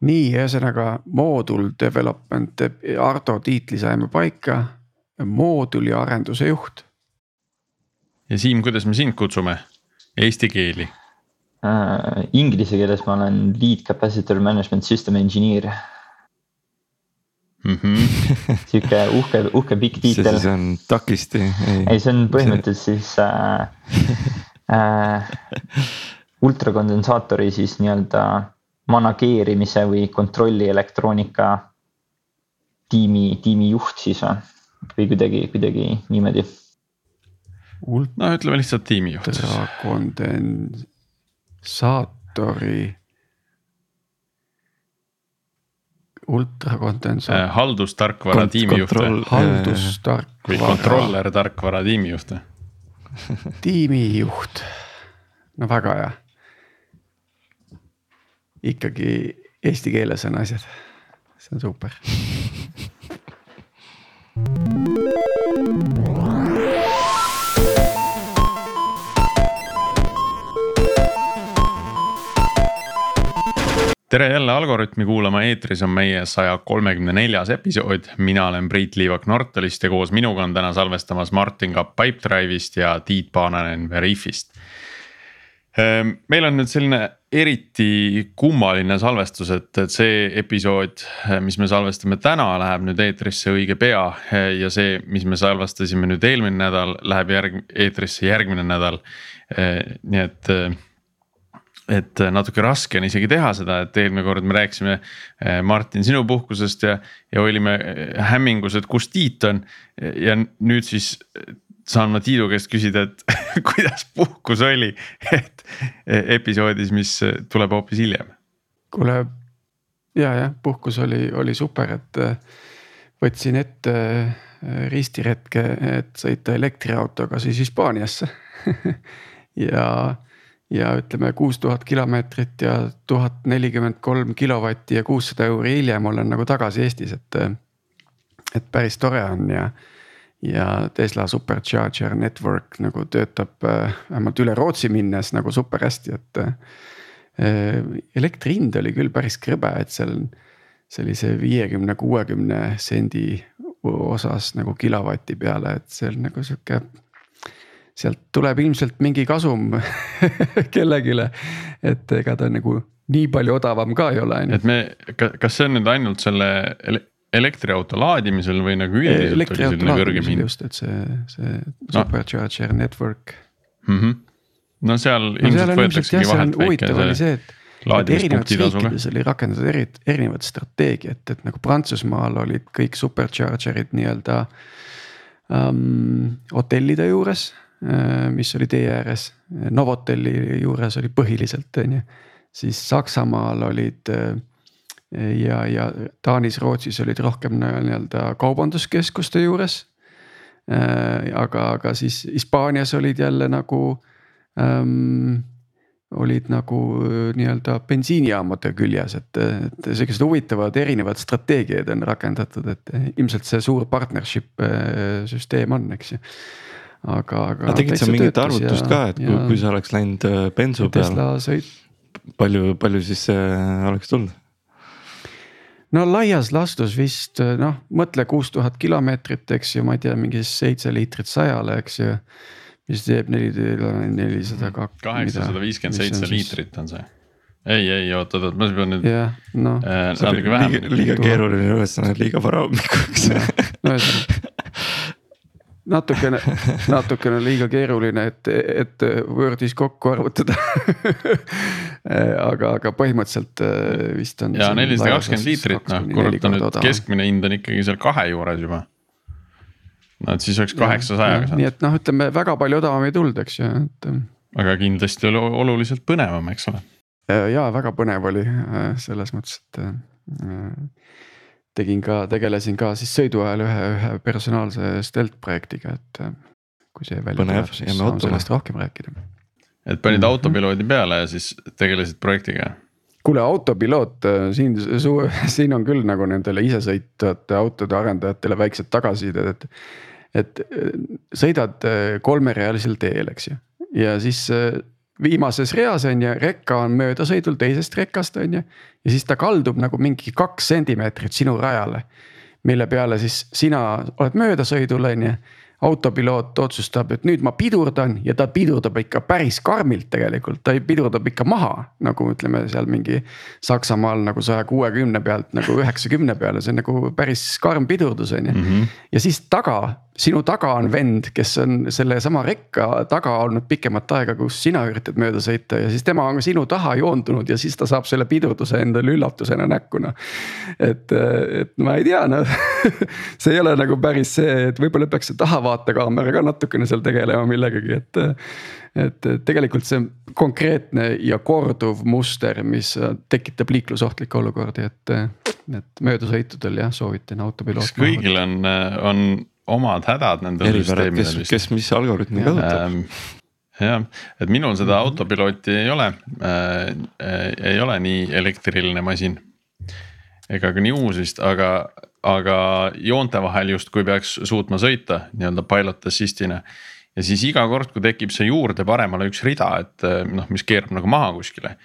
nii, ühesõnaga moodul development, Ardo tiitli saime paika, mooduli arenduse juht. ja Siim, kuidas me sind kutsume, eesti keeli äh,? Inglise keeles ma olen lead capacitor management system engineer mm -hmm. sihuke uhke, uhke pikk tiitel. see siis on takisti? ei, see on põhimõtteliselt siis äh, äh, ultrakondensaatori siis nii-öelda manageerimise või kontrolli elektroonika tiimi, tiimi juht siis või, või kuidagi, kuidagi niimoodi. no ütleme lihtsalt tiimijuht. ultrakondensaatori ultrakondensaat äh,. haldustarkvara Kont tiimijuht või? haldustarkvara. või controller tarkvara tiimijuht tiimijuht, no väga hea. Ikkagi eesti keeles on asjad, see on super. Tere jälle Algorütmi kuulama, eetris on meie saja kolmekümne neljas episood, mina olen Priit Liivak Nortalist ja koos minuga on täna salvestamas Martin Kapp Pipedrive'ist ja Tiit Paananen Veriffist. Ehm, meil on nüüd selline eriti kummaline salvestus, et, et see episood, mis me salvestame täna, läheb nüüd eetrisse õige pea. ja see, mis me salvestasime nüüd eelmine nädal, läheb järg, eetrisse järgmine nädal. Ehm, nii et et natuke raske on isegi teha seda, et eelmine kord me rääkisime Martin sinu puhkusest ja, ja olime hämmingus, et kus Tiit on. ja nüüd siis saan ma Tiidu käest küsida, et kuidas puhkus oli, et episoodis, mis tuleb hoopis hiljem. kuule ja, jah, puhkus oli, oli super, et võtsin ette ristiretke, et sõita elektriautoga siis Hispaaniasse ja ja ütleme kuus tuhat kilomeetrit ja tuhat nelikümmend kolm kilovatti ja kuussada euri hiljem olen nagu tagasi Eestis, et. et päris tore on ja, ja Tesla supercharger network nagu töötab äh, vähemalt üle Rootsi minnes nagu super hästi, et. Äh, elektri hind oli küll päris krõbe, et seal sellise viiekümne, kuuekümne sendi osas nagu kilovati peale, et see on nagu sihuke sealt tuleb ilmselt mingi kasum kellelegi, et ega ta nagu nii palju odavam ka ei ole, et me, kas see on nüüd ainult selle elektriauto laadimisel või nagu üldiselt kõrgem hind? just, et see, see no. supercharger network mm. -hmm. no seal no, ilmselt võetaksegi vahelt väike see. et, erinevates riikides oli rakendatud eri, erinevat strateegiat, et nagu Prantsusmaal olid kõik supercharger'id nii-öelda um, hotellide juures Äh, mis oli tee ääres, Novotelli juures oli põhiliselt, on ju. siis Saksamaal olid äh, ja, ja Taanis, Rootsis olid rohkem nii-öelda kaubanduskeskuste juures. Äh, aga, aga siis Hispaanias olid jälle nagu ähm,, olid nagu nii-öelda bensiinijaamade küljes, et, et sellised huvitavad erinevad strateegiad on rakendatud, et ilmselt see suur partnership süsteem on, eks ju aga, aga. aga tegid sa mingit arvutust ja, ka, et ja, kui, kui sa oleks läinud äh, bensu peale. Palju, palju siis äh, oleks tulnud? No laias laastus vist noh, mõtle kuus tuhat kilomeetrit, eks ju, ma ei tea, mingi seitse liitrit sajale, eks ju. mis teeb neli, nelisada kaks. kaheksasada viiskümmend seitse liitrit on see ei, ei oot, oot, oot, ma pean nüüd. jah, noh äh,. natuke vähem. liiga keeruline ülesanne, liiga vara hommikuks no ühesõnaga natukene, natukene liiga keeruline, et, et Wordis kokku arvutada aga, aga põhimõtteliselt äh, vist on. ja nelisada kakskümmend liitrit, noh korruta nüüd keskmine hind on ikkagi seal kahe juures juba. no et siis oleks kaheksasajaga saanud. nii et noh, ütleme väga palju odavam ei tulnud, eks ju, et. aga kindlasti oli oluliselt põnevam, eks ole. ja väga põnev oli äh, selles mõttes, et äh, tegin ka, tegelesin ka siis sõidu ajal ühe, ühe personaalse stealth projektiga, et äh, kui see välja tuleb, siis saan sellest rohkem rääkida. et panid mm -hmm. autopiloodi peale ja siis tegelesid projektiga? kuule, autopiloot äh, siin, siin on küll nagu nendele isesõitvate autode arendajatele väiksed tagasisided, et. et äh, sõidad kolmerealisel teel, eks ju, ja siis viimases reas on ju, rekka on möödasõidul teisest rekast on ju. ja siis ta kaldub nagu mingi kaks sentimeetrit sinu rajale. mille peale siis sina oled möödasõidul on ju autopiloot otsustab, et nüüd ma pidurdan ja ta pidurdab ikka päris karmilt tegelikult, ta pidurdab ikka maha. nagu ütleme seal mingi Saksamaal nagu saja kuuekümne pealt nagu üheksakümne peale, see on nagu päris karm pidurdus on ju. Mhm. ja siis taga sinu taga on vend, kes on sellesama rekka taga olnud pikemat aega, kus sina üritad mööda sõita ja siis tema on sinu taha joondunud ja siis ta saab selle pidurduse endale üllatusena näkku noh. et, et ma ei tea, noh see ei ole nagu päris see, et võib-olla peaks see tahavaatekaamera ka natukene seal tegelema millegagi, et. et tegelikult see konkreetne ja korduv muster, mis tekitab liiklusohtlikke olukordi, et, et möödasõitudel jah, soovitan autopiloot. kas kõigil on, on omad hädad nendel süsteemidel vist. kes mis algoritmi kasutab ähm, jah, et minul seda mhm. autopilooti ei ole äh,, ei ole nii elektriline masin. ega ka nii uus vist, aga, aga joonte vahel justkui peaks suutma sõita nii-öelda pilot assist'ina. ja siis iga kord, kui tekib see juurde paremale üks rida, et noh, mis keerab nagu maha kuskile.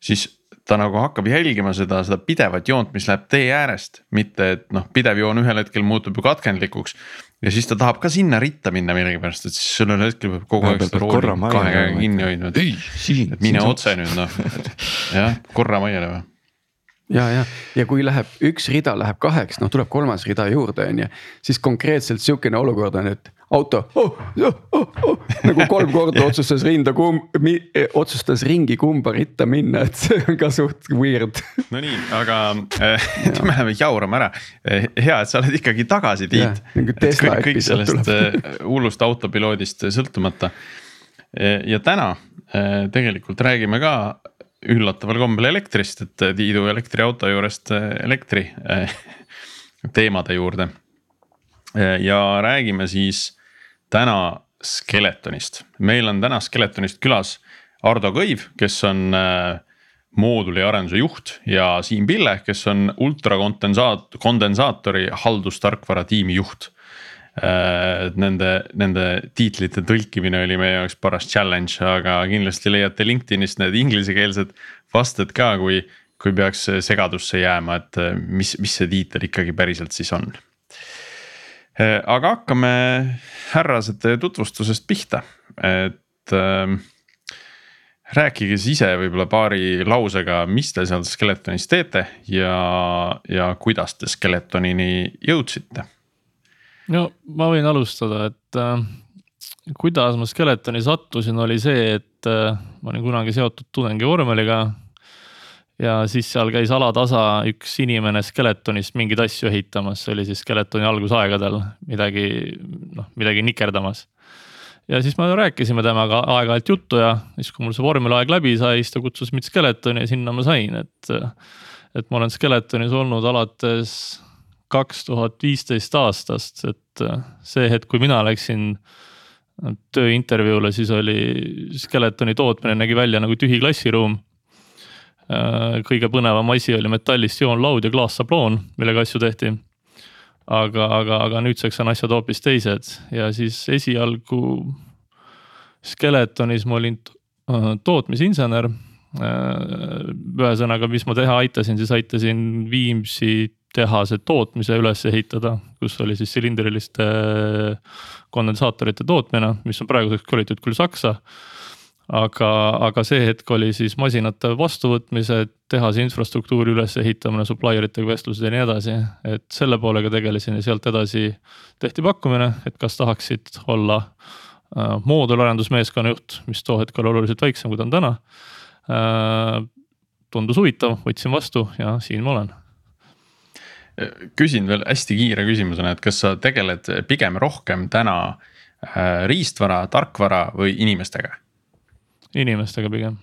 siis ta nagu hakkab jälgima seda, seda pidevat joont, mis läheb tee äärest, mitte et noh, pidev joon ühel hetkel muutub ju katkendlikuks ja siis ta tahab ka sinna ritta minna millegipärast, et siis sellel hetkel peab kogu aeg seda rooli kahe käega kinni hoidma, et mine otse nüüd noh, jah, korra maiale või ja, ja, ja kui läheb üks rida läheb kaheks, noh tuleb kolmas rida juurde, on ju, siis konkreetselt sihukene olukord on, et auto oh, oh, oh, oh, nagu kolm korda otsustas rinda kumb, eh, otsustas ringi kumba ritta minna, et see on ka suht weird. Nonii, aga äh, me läheme jaurama ära, eh, hea, et sa oled ikkagi tagasi, Tiit. Nagu kõik, kõik sellest hullust autopiloodist sõltumata. ja täna tegelikult räägime ka üllataval kombel elektrist, et Tiidu elektriauto juurest elektri äh, teemade juurde. ja räägime siis täna Skeletonist, meil on täna Skeletonist külas Ardo Kõiv, kes on mooduli arenduse juht ja Siim Pille, kes on ultrakondensaat-, kondensaatori haldustarkvara tiimi juht. Äh, nende, nende tiitlite tõlkimine oli meie jaoks paras challenge, aga kindlasti leiate LinkedInist need inglisekeelsed vasted ka, kui, kui peaks segadusse jääma, et äh, mis, mis see tiitel ikkagi päriselt siis on Äh, aga hakkame härrased tutvustusest pihta, et rääkige siis ise võib-olla paari lausega, mis te seal Skeletonis teete ja, ja kuidas te Skeletonini jõudsite? No ma võin alustada, et äh, kuidas ma Skeletoni sattusin, oli see, et äh, ma olin kunagi seotud tudengivormeliga ja siis seal käis alatasa üks inimene Skeletonist mingeid asju ehitamas, see oli siis Skeletoni algusaegadel midagi, noh midagi nikerdamas. ja siis me rääkisime temaga aeg-ajalt juttu ja siis, kui mul see vormelaeg läbi sai, siis ta kutsus mind Skeletoni ja sinna ma sain, et. et ma olen Skeletonis olnud alates kaks tuhat viisteist aastast, et see hetk, kui mina läksin tööintervjuule, siis oli Skeletoni tootmine nägi välja nagu tühi klassiruum Äh, kõige põnevam asi oli metallist joonlaud ja klaassabloon, millega asju tehti. aga, aga, aga nüüdseks on asjad hoopis teised ja siis esialgu Skeletonis ma olin äh, tootmisinsener. Äh, ühesõnaga, mis ma teha aitasin, siis aitasin Viimsi tehase tootmise üles ehitada, kus oli siis silindriliste kondensaatorite tootmine, mis on praeguseks kolitud küll Saksa aga, aga see hetk oli siis masinate vastuvõtmised, tehase infrastruktuuri ülesehitamine, supplier itega vestlused ja nii edasi. et selle poolega tegelesin ja sealt edasi tehti pakkumine, et kas tahaksid olla äh, moodularendusmeeskonna juht, mis too hetk oli oluliselt väiksem, kui ta on täna äh,. tundus huvitav, võtsin vastu ja siin ma olen küsin veel hästi kiire küsimusena, et kas sa tegeled pigem rohkem täna äh, riistvara, tarkvara või inimestega? inimestega pigem,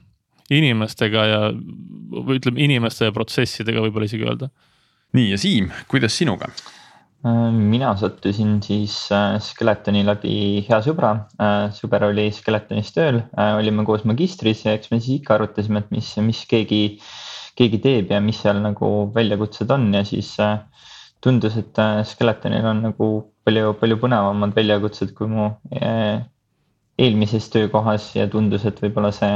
inimestega ja või ütleme inimeste ja protsessidega võib-olla isegi öelda. nii ja Siim, kuidas sinuga? Äh, mina sattusin siis äh, Skeletoni läbi hea sõbra, sõber oli Skeletonis tööl, olime koos magistris ja eks me siis ikka arutasime, et mis, mis keegi, keegi teeb ja mis seal nagu väljakutsed on ja siis tundus, et Skeletonil on nagu palju, palju põnevamad väljakutsed kui mu eelmises töökohas ja tundus, et võib-olla see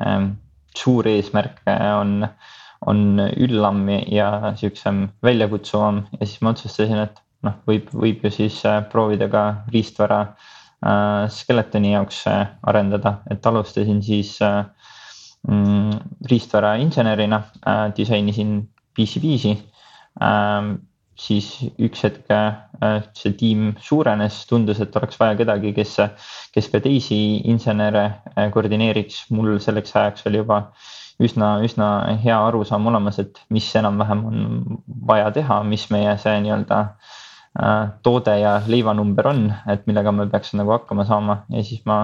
ähm, suur eesmärk on, on üllam ja siuksem väljakutsuvam. Ja siis ma otsustasin, et noh, võib, võib ju siis äh, proovida ka riistvara äh, Skeletoni jaoks äh, arendada, et alustasin siis äh, riistvara insenerina äh,, disainisin PC5-i äh, siis üks hetk äh, see tiim suurenes, tundus, et oleks vaja kedagi, kes, kes ka teisi insenere äh, koordineeriks. mul selleks ajaks oli juba üsna, üsna hea arusaam olemas, et mis enam-vähem on vaja teha, mis meie see nii-öelda äh, toode ja leivanumber on, et millega me peaks nagu hakkama saama ja siis ma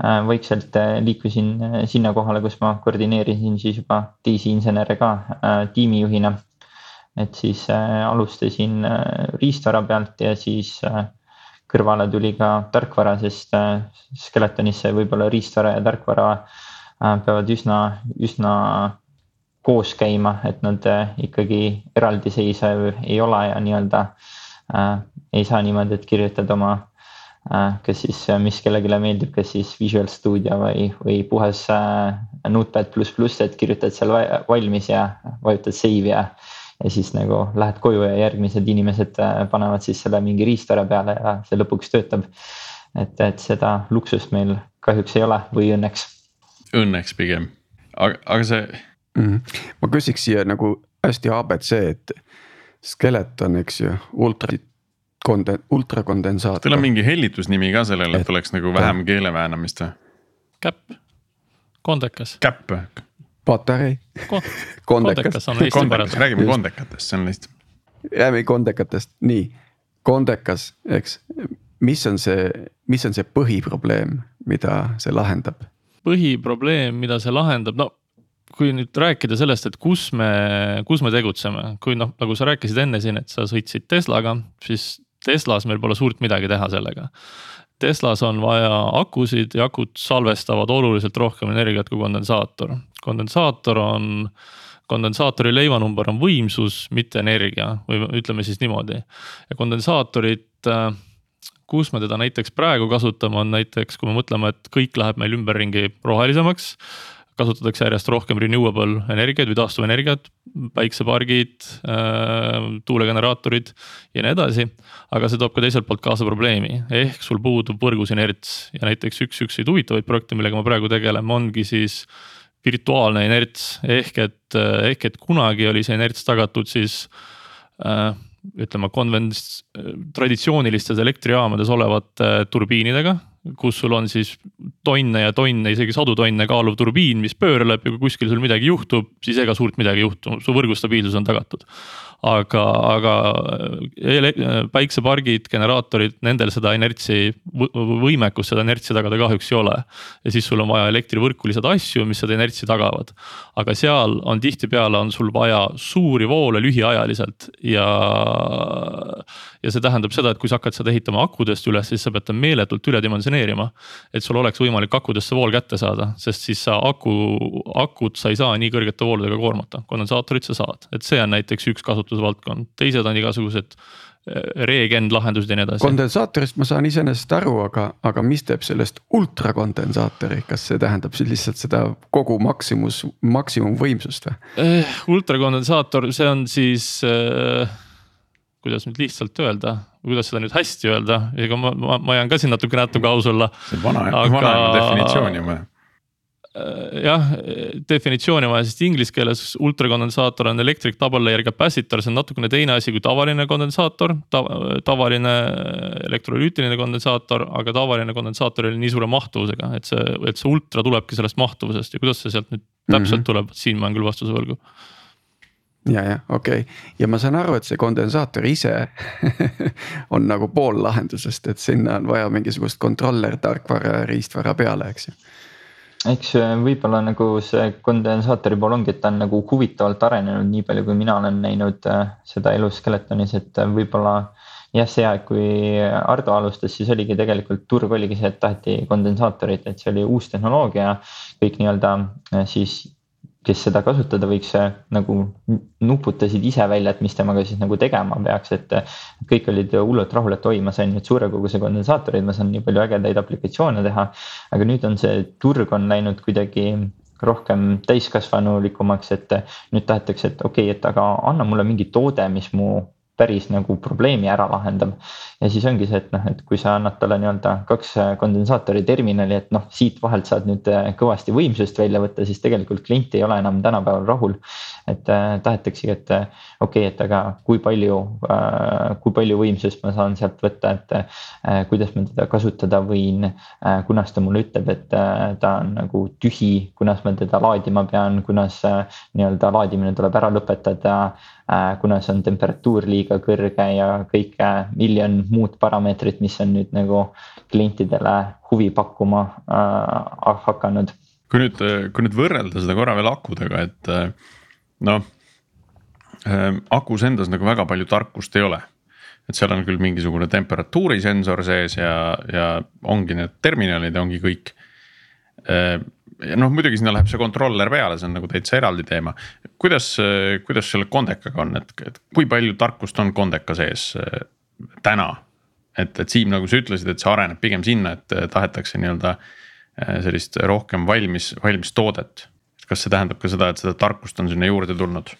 vaikselt liikusin sinna kohale, kus ma koordineerisin siis juba teisi insenere ka tiimijuhina. Et siis äh, alustasin äh, riistvara pealt ja siis äh, kõrvale tuli ka tarkvara, sest Skeletonisse võib-olla riistvara ja tarkvara peavad üsna, üsna koos käima, et nad ikkagi eraldiseisev ei ole ja nii-öelda äh, ei saa niimoodi, et kirjutad oma äh,, kas siis, mis kellelegi meeldib, kas siis Visual Studio või, või puhas äh, Notepad pluss pluss, et kirjutad seal valmis ja vajutad save ja ja siis nagu lähed koju ja järgmised inimesed äh, panevad siis selle mingi riistvara peale ja see lõpuks töötab. et, et seda luksust meil kahjuks ei ole või õnneks. Õnneks pigem, aga, aga see mm. -hmm. ma küsiks siia nagu hästi abc, et skeleton, eks ju, ultra konden-, ultrakondensaator. Teil on mingi hellitusnimi ka sellele, et oleks nagu vähem keele väänamist või? käpp, kondekas. käpp patarei Ko. kondekas on Eesti kondekas, räägime Just. kondekatest, see on lihtsalt. räägime kondekatest, nii, kondekas, eks, mis on see, mis on see põhiprobleem, mida see lahendab? põhiprobleem, mida see lahendab, no kui nüüd rääkida sellest, et kus me, kus me tegutseme, kui noh, nagu sa rääkisid enne siin, et sa sõitsid Teslaga, siis Teslas meil pole suurt midagi teha sellega. Teslas on vaja akusid ja akud salvestavad oluliselt rohkem energiat kui kondensaator. kondensaator on, kondensaatori leivanumber on võimsus, mitte energia või ütleme siis niimoodi. ja kondensaatorit, äh, kus me teda näiteks praegu kasutame, on näiteks, kui me mõtleme, et kõik läheb meil ümberringi rohelisemaks kasutatakse järjest rohkem renewable energiaid või taastuvenergiat, päiksepargid äh,, tuulegeneraatorid ja nii edasi. aga see toob ka teiselt poolt kaasa probleemi, ehk sul puudub võrgus inerts. Ja näiteks üks siukseid huvitavaid projekte, millega ma praegu tegelen, ongi siis virtuaalne inerts. Ehk et, ehk et kunagi oli see inerts tagatud siis äh, ütleme konvents-, traditsioonilistes elektrijaamades olevate turbiinidega kus sul on siis tonne ja tonne, isegi sadu tonne kaaluv turbiin, mis pöörleb ja kui kuskil sul midagi juhtub, siis ega suurt midagi ei juhtu, su võrgu stabiilsus on tagatud aga, aga päiksepargid, generaatorid, nendel seda inertsi, võimekust seda inertsi tagada kahjuks ei ole. ja siis sul on vaja elektrivõrku lisada asju, mis seda inertsi tagavad. aga seal on tihtipeale on sul vaja suuri voole lühiajaliselt ja. ja see tähendab seda, et kui sa hakkad seda ehitama akudest üles, siis sa pead ta meeletult üledimensioneerima. Et sul oleks võimalik akudesse vool kätte saada, sest siis sa aku, akut sa ei saa nii kõrgete vooludega koormata, kondensaatorit sa saad, et see on näiteks üks kasutus kasutusvaldkond, teised on igasugused eh, reegend lahendused ja nii edasi. kondensaatorist ma saan iseenesest aru, aga, aga mis teeb sellest ultrakondensaatori, kas see tähendab siis lihtsalt seda kogu maksimus, maksimumvõimsust või eh,? ultrakondensaator, see on siis äh, kuidas nüüd lihtsalt öelda, kuidas seda nüüd hästi öelda, ega ma, ma, ma jään ka siin natuke nätuke aus olla. see on vana aga..., vanaema definitsioon ju või? Äh, jah, definitsiooni vaja, sest inglise keeles ultrakondensaator on electric double layer capacitor, see on natukene teine asi kui tavaline kondensaator ta,. tavaline elektrolüütiline kondensaator, aga tavaline kondensaator oli nii suure mahtuvusega, et see, et see ultra tulebki sellest mahtuvusest ja kuidas see sealt nüüd täpselt mm -hmm. tuleb, siin ma olen küll vastuse võlgu ja, jah, okei okay. ja ma saan aru, et see kondensaator ise on nagu pool lahendusest, et sinna on vaja mingisugust kontroller tarkvara ja riistvara peale, eks ju eks võib-olla nagu see kondensaatori pool ongi, et ta on nagu huvitavalt arenenud, nii palju kui mina olen näinud äh, seda elus Skeletonis, et äh, võib-olla jah, see aeg, kui Ardo alustas, siis oligi tegelikult turg oligi see, et taheti kondensaatorit, et see oli uus tehnoloogia. kõik nii-öelda siis kes seda kasutada võiks, nagu nuputasid ise välja, et mis temaga siis nagu tegema peaks, et. kõik olid hullult rahul, et oi, ma sain nüüd suure koguse kondensaatoreid, ma saan nii palju ägedaid aplikatsioone teha. aga nüüd on see turg on läinud kuidagi rohkem täiskasvanulikumaks, et nüüd tahetakse, et okei okay,, et aga anna mulle mingi toode, mis mu päris nagu probleemi ära lahendab. ja siis ongi see, et noh, et kui sa annad talle nii-öelda kaks kondensaatori terminali, et noh, siit vahelt saad nüüd äh, kõvasti võimsust välja võtta, siis tegelikult klient ei ole enam tänapäeval rahul. et äh, tahetaksegi, et äh, okei okay,, et aga kui palju äh,, kui palju võimsust ma saan sealt võtta, et äh, kuidas ma teda kasutada võin äh,. kunas ta mulle ütleb, et äh, ta on nagu tühi, kunas ma teda laadima pean, kunas äh, nii-öelda laadimine tuleb ära lõpetada äh,. Kunas on temperatuur liiga kõrge ja kõik äh, miljon muud parameetrit, mis on nüüd nagu klientidele huvi pakkuma äh, hakanud. kui nüüd, kui nüüd võrrelda seda korra veel akudega, et äh, noh äh,, akus endas nagu väga palju tarkust ei ole et seal on küll mingisugune temperatuurisensor sees ja, ja ongi need terminalid ja ongi kõik. Äh, ja noh, muidugi sinna läheb see controller peale, see on nagu täitsa eraldi teema. kuidas, kuidas selle Kondekaga on, et, et kui palju tarkust on Kondeka sees äh, täna et, et Siim, nagu sa ütlesid, et see areneb pigem sinna, et tahetakse nii-öelda äh, sellist rohkem valmis, valmis toodet. kas see tähendab ka seda, et seda tarkust on sinna juurde tulnud?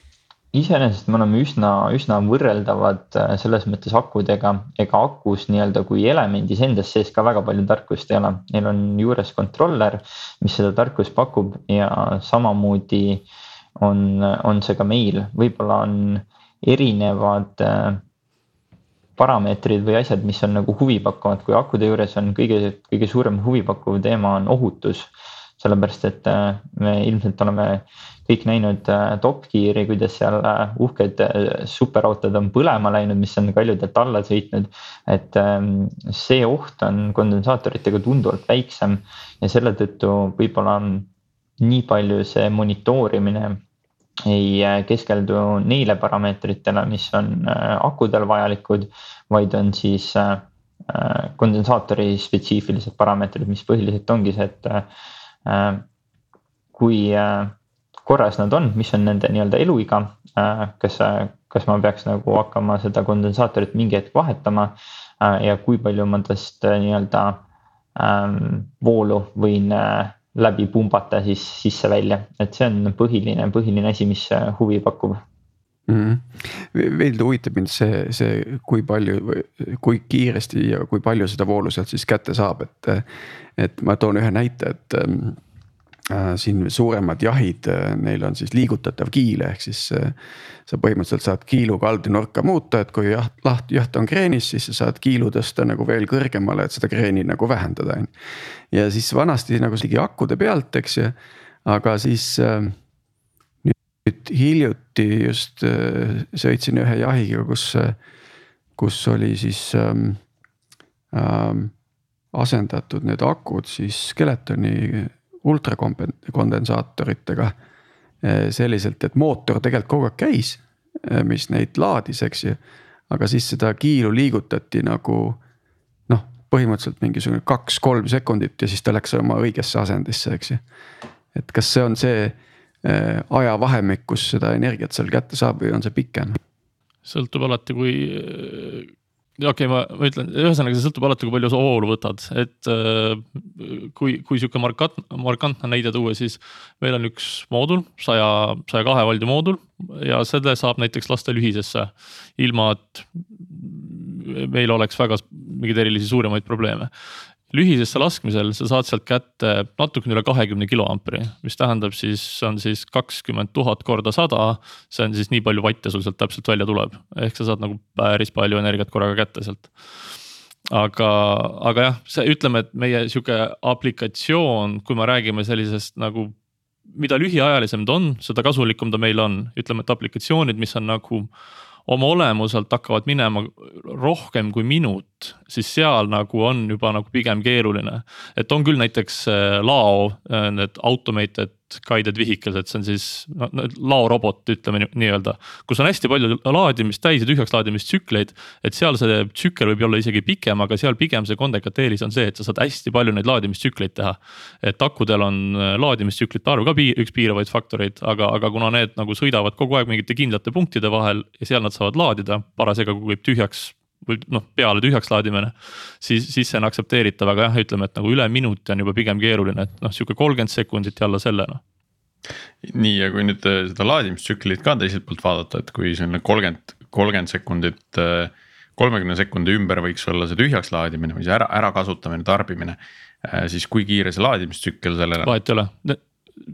Iseenesest me oleme üsna, üsna võrreldavad äh, selles mõttes akudega, ega akus nii-öelda kui elemendis endas sees ka väga palju tarkust ei ole. Neil on juures controller, mis seda tarkust pakub ja samamoodi on, on see ka meil, võib-olla on erinevad äh, parameetrid või asjad, mis on nagu huvipakkuvad, kui akude juures on kõige, kõige suurem huvipakkuv teema on ohutus. sellepärast, et äh, me ilmselt oleme kõik näinud äh, Top Gear'i, kuidas seal äh, uhked superautod on põlema läinud, mis on kaljudelt alla sõitnud. et ähm, see oht on kondensaatoritega tunduvalt väiksem ja selle tõttu võib-olla nii palju see monitoorimine ei äh, keskeldu neile parameetritele, mis on äh, akudel vajalikud, vaid on siis äh, kondensaatori spetsiifilised parameetrid, mis põhiliselt ongi see, et kui korras nad on, mis on nende nii-öelda eluiga, kas, kas ma peaks nagu hakkama seda kondensaatorit mingi hetk vahetama ja kui palju ma tast nii-öelda ähm, voolu võin läbi pumbata siis sisse-välja, et see on põhiline, põhiline asi, mis äh, huvi pakub mm. -hmm. veel huvitab mind see, see, kui palju, kui kiiresti ja kui palju seda voolu sealt siis kätte saab, et. et ma toon ühe näite, et ähm, Äh, siin suuremad jahid, äh, neil on siis liigutatav kiil, ehk siis äh, sa põhimõtteliselt saad kiilu kaldenurka muuta, et kui jaht, laht, jaht on kreenis, siis sa saad kiilu tõsta nagu veel kõrgemale, et seda kreeni nagu vähendada, on ju. ja siis vanasti nagu ligi akude pealt, eks ju, aga siis nüüd hiljuti just sõitsin ühe jahiga, kus, kus oli siis ähm, ähm, asendatud need akud siis Skeletoni ultrakondensaatoritega. Eh, selliselt, et mootor tegelikult kogu aeg käis, eh, mis neid laadis, eks ju. aga siis seda kiilu liigutati nagu noh, põhimõtteliselt mingisugune kaks-kolm sekundit ja siis ta läks oma õigesse asendisse, eks ju. et kas see on see eh, ajavahemik, kus seda energiat seal kätte saab või on see pikem? sõltub alati, kui okei okay,, ma, ma ütlen, ühesõnaga see sõltub alati, kui palju sa hoolu võtad, et äh, kui, kui sihuke markant, markantne näide tuua, siis meil on üks moodul, saja, saja kahe voldi moodul ja selle saab näiteks lasta lühisesse, ilma et meil oleks väga mingeid erilisi suuremaid probleeme lühisesse laskmisel sa saad sealt kätte natukene üle kahekümne kiloampri, mis tähendab siis, on siis kakskümmend tuhat korda sada. see on siis nii palju vatte sul sealt täpselt välja tuleb, ehk sa saad nagu päris palju energiat korraga kätte sealt. aga, aga jah, see ütleme, et meie sihuke aplikatsioon, kui me räägime sellisest nagu mida lühiajalisem ta on, seda kasulikum ta meil on, ütleme, et aplikatsioonid, mis on nagu oma olemuselt hakkavad minema rohkem kui minut, siis seal nagu on juba nagu pigem keeruline. et on küll näiteks äh, lao, äh, need automated guided vehicles, et see on siis no, laorobot, ütleme nii-öelda. kus on hästi palju laadimist, täis ja tühjaks laadimistsükleid, et seal see tsükkel võib olla isegi pikem, aga seal pigem see kondekate eelis on see, et sa saad hästi palju neid laadimistsükleid teha. et akudel on äh, laadimistsüklite arv ka piir, üks piiravaid faktoreid, aga, aga kuna need nagu sõidavad kogu aeg mingite kindlate punktide vahel ja seal nad saavad laadida, parasjagu kui võib tühjaks või noh, peale tühjaks laadimine. siis, siis see on aktsepteeritav, aga jah, ütleme, et nagu üle minuti on juba pigem keeruline, et noh, sihuke kolmkümmend sekundit ja alla selle noh. nii, ja kui nüüd äh, seda laadimistsüklit ka teiselt poolt vaadata, et kui selline kolmkümmend, kolmkümmend sekundit. Äh, kolmekümne sekundi ümber võiks olla see tühjaks laadimine või see ära, ärakasutamine, tarbimine. Äh, siis kui kiire see laadimistsükkel sellele. vahet ei ole,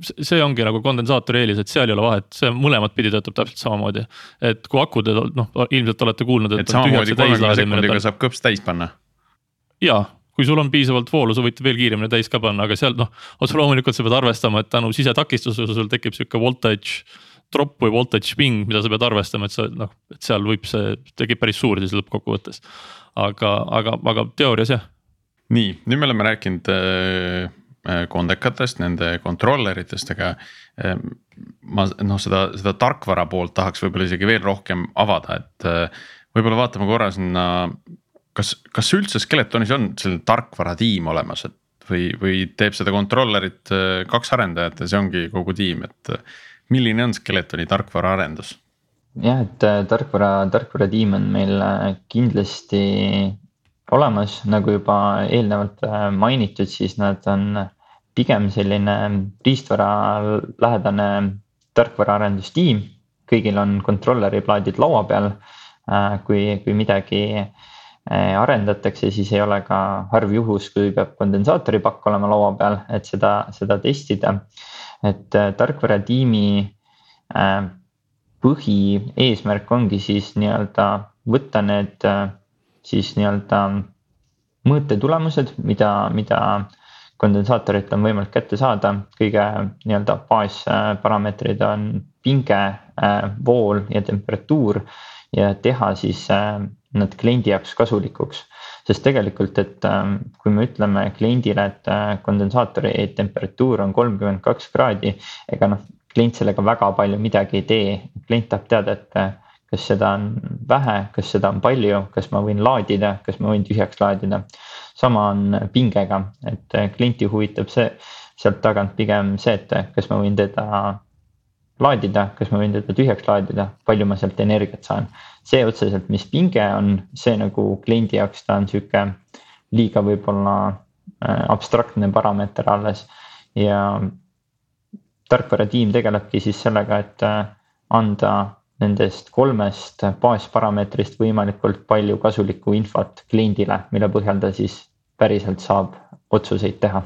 see ongi nagu kondensaatori eelis, et seal ei ole vahet, see mõlemat pidi töötab täpselt samamoodi. et kui akud, noh ilmselt olete kuulnud, et. et samamoodi kolmekümne sekundiga saab kõps täis panna. ja, kui sul on piisavalt voolu, sa võid veel kiiremini täis ka panna, aga seal noh, otse loomulikult sa pead arvestama, et tänu sisetakistusele sul tekib sihuke voltage drop või voltage swing, mida sa pead arvestama, et sa noh, et seal võib see, tekib päris suur siis lõppkokkuvõttes. aga, aga, aga teoorias jah. nii, nüüd me oleme rääkinud Äh, kondekatest, nende controlleritest, aga äh, ma noh, seda, seda tarkvara poolt tahaks võib-olla isegi veel rohkem avada, et äh, võib-olla vaatame korra sinna. kas, kas üldse Skeletonis on selline tarkvaratiim olemas, et või, või teeb seda controller'it kaks arendajat ja see ongi kogu tiim, et milline on Skeletoni tarkvaraarendus? jah, et tarkvara, tarkvaratiim on meil kindlasti olemas, nagu juba eelnevalt mainitud, siis nad on pigem selline riistvaralähedane tarkvaraarendustiim. kõigil on controller'i plaadid laua peal. Äh, kui, kui midagi äh, arendatakse, siis ei ole ka harv juhus, kui peab kondensaatori pakk olema laua peal, et seda, seda testida. et äh, tarkvaratiimi põhieesmärk ongi siis nii-öelda võtta need siis nii-öelda mõõtetulemused, mida, mida kondensaatorit on võimalik kätte saada, kõige nii-öelda baasparameetrid on pinge, äh, vool ja temperatuur. ja teha siis äh, nad kliendi jaoks kasulikuks. sest tegelikult, et äh, kui me ütleme kliendile, et kondensaatori temperatuur on kolmkümmend kaks kraadi, ega noh, klient sellega väga palju midagi ei tee, klient tahab teada, et kas seda on vähe, kas seda on palju, kas ma võin laadida, kas ma võin tühjaks laadida sama on pingega, et klienti huvitab see sealt tagant pigem see, et kas ma võin teda laadida, kas ma võin teda tühjaks laadida, palju ma sealt energiat saan. see otseselt, mis pinge on, see nagu kliendi jaoks ta on sihuke liiga võib-olla äh, abstraktne parameeter alles ja tarkvaratiim tegelebki siis sellega, et äh, anda nendest kolmest baasparameetrist võimalikult palju kasulikku infot kliendile, mille põhjal ta siis päriselt saab otsuseid teha.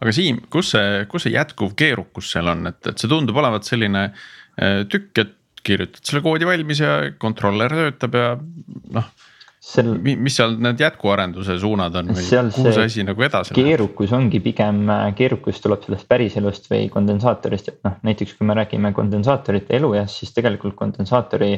aga Siim, kus see, kus see jätkuv keerukus seal on, et, et see tundub olevat selline äh, tükk, et kirjutad selle koodi valmis ja controller töötab ja noh Sel... mis seal need jätkuarenduse suunad on või kuhu see asi nagu edasi läheb? keerukus ongi pigem, keerukus tuleb sellest päriselust või kondensaatorist, et noh, näiteks kui me räägime kondensaatorite elueast, siis tegelikult kondensaatori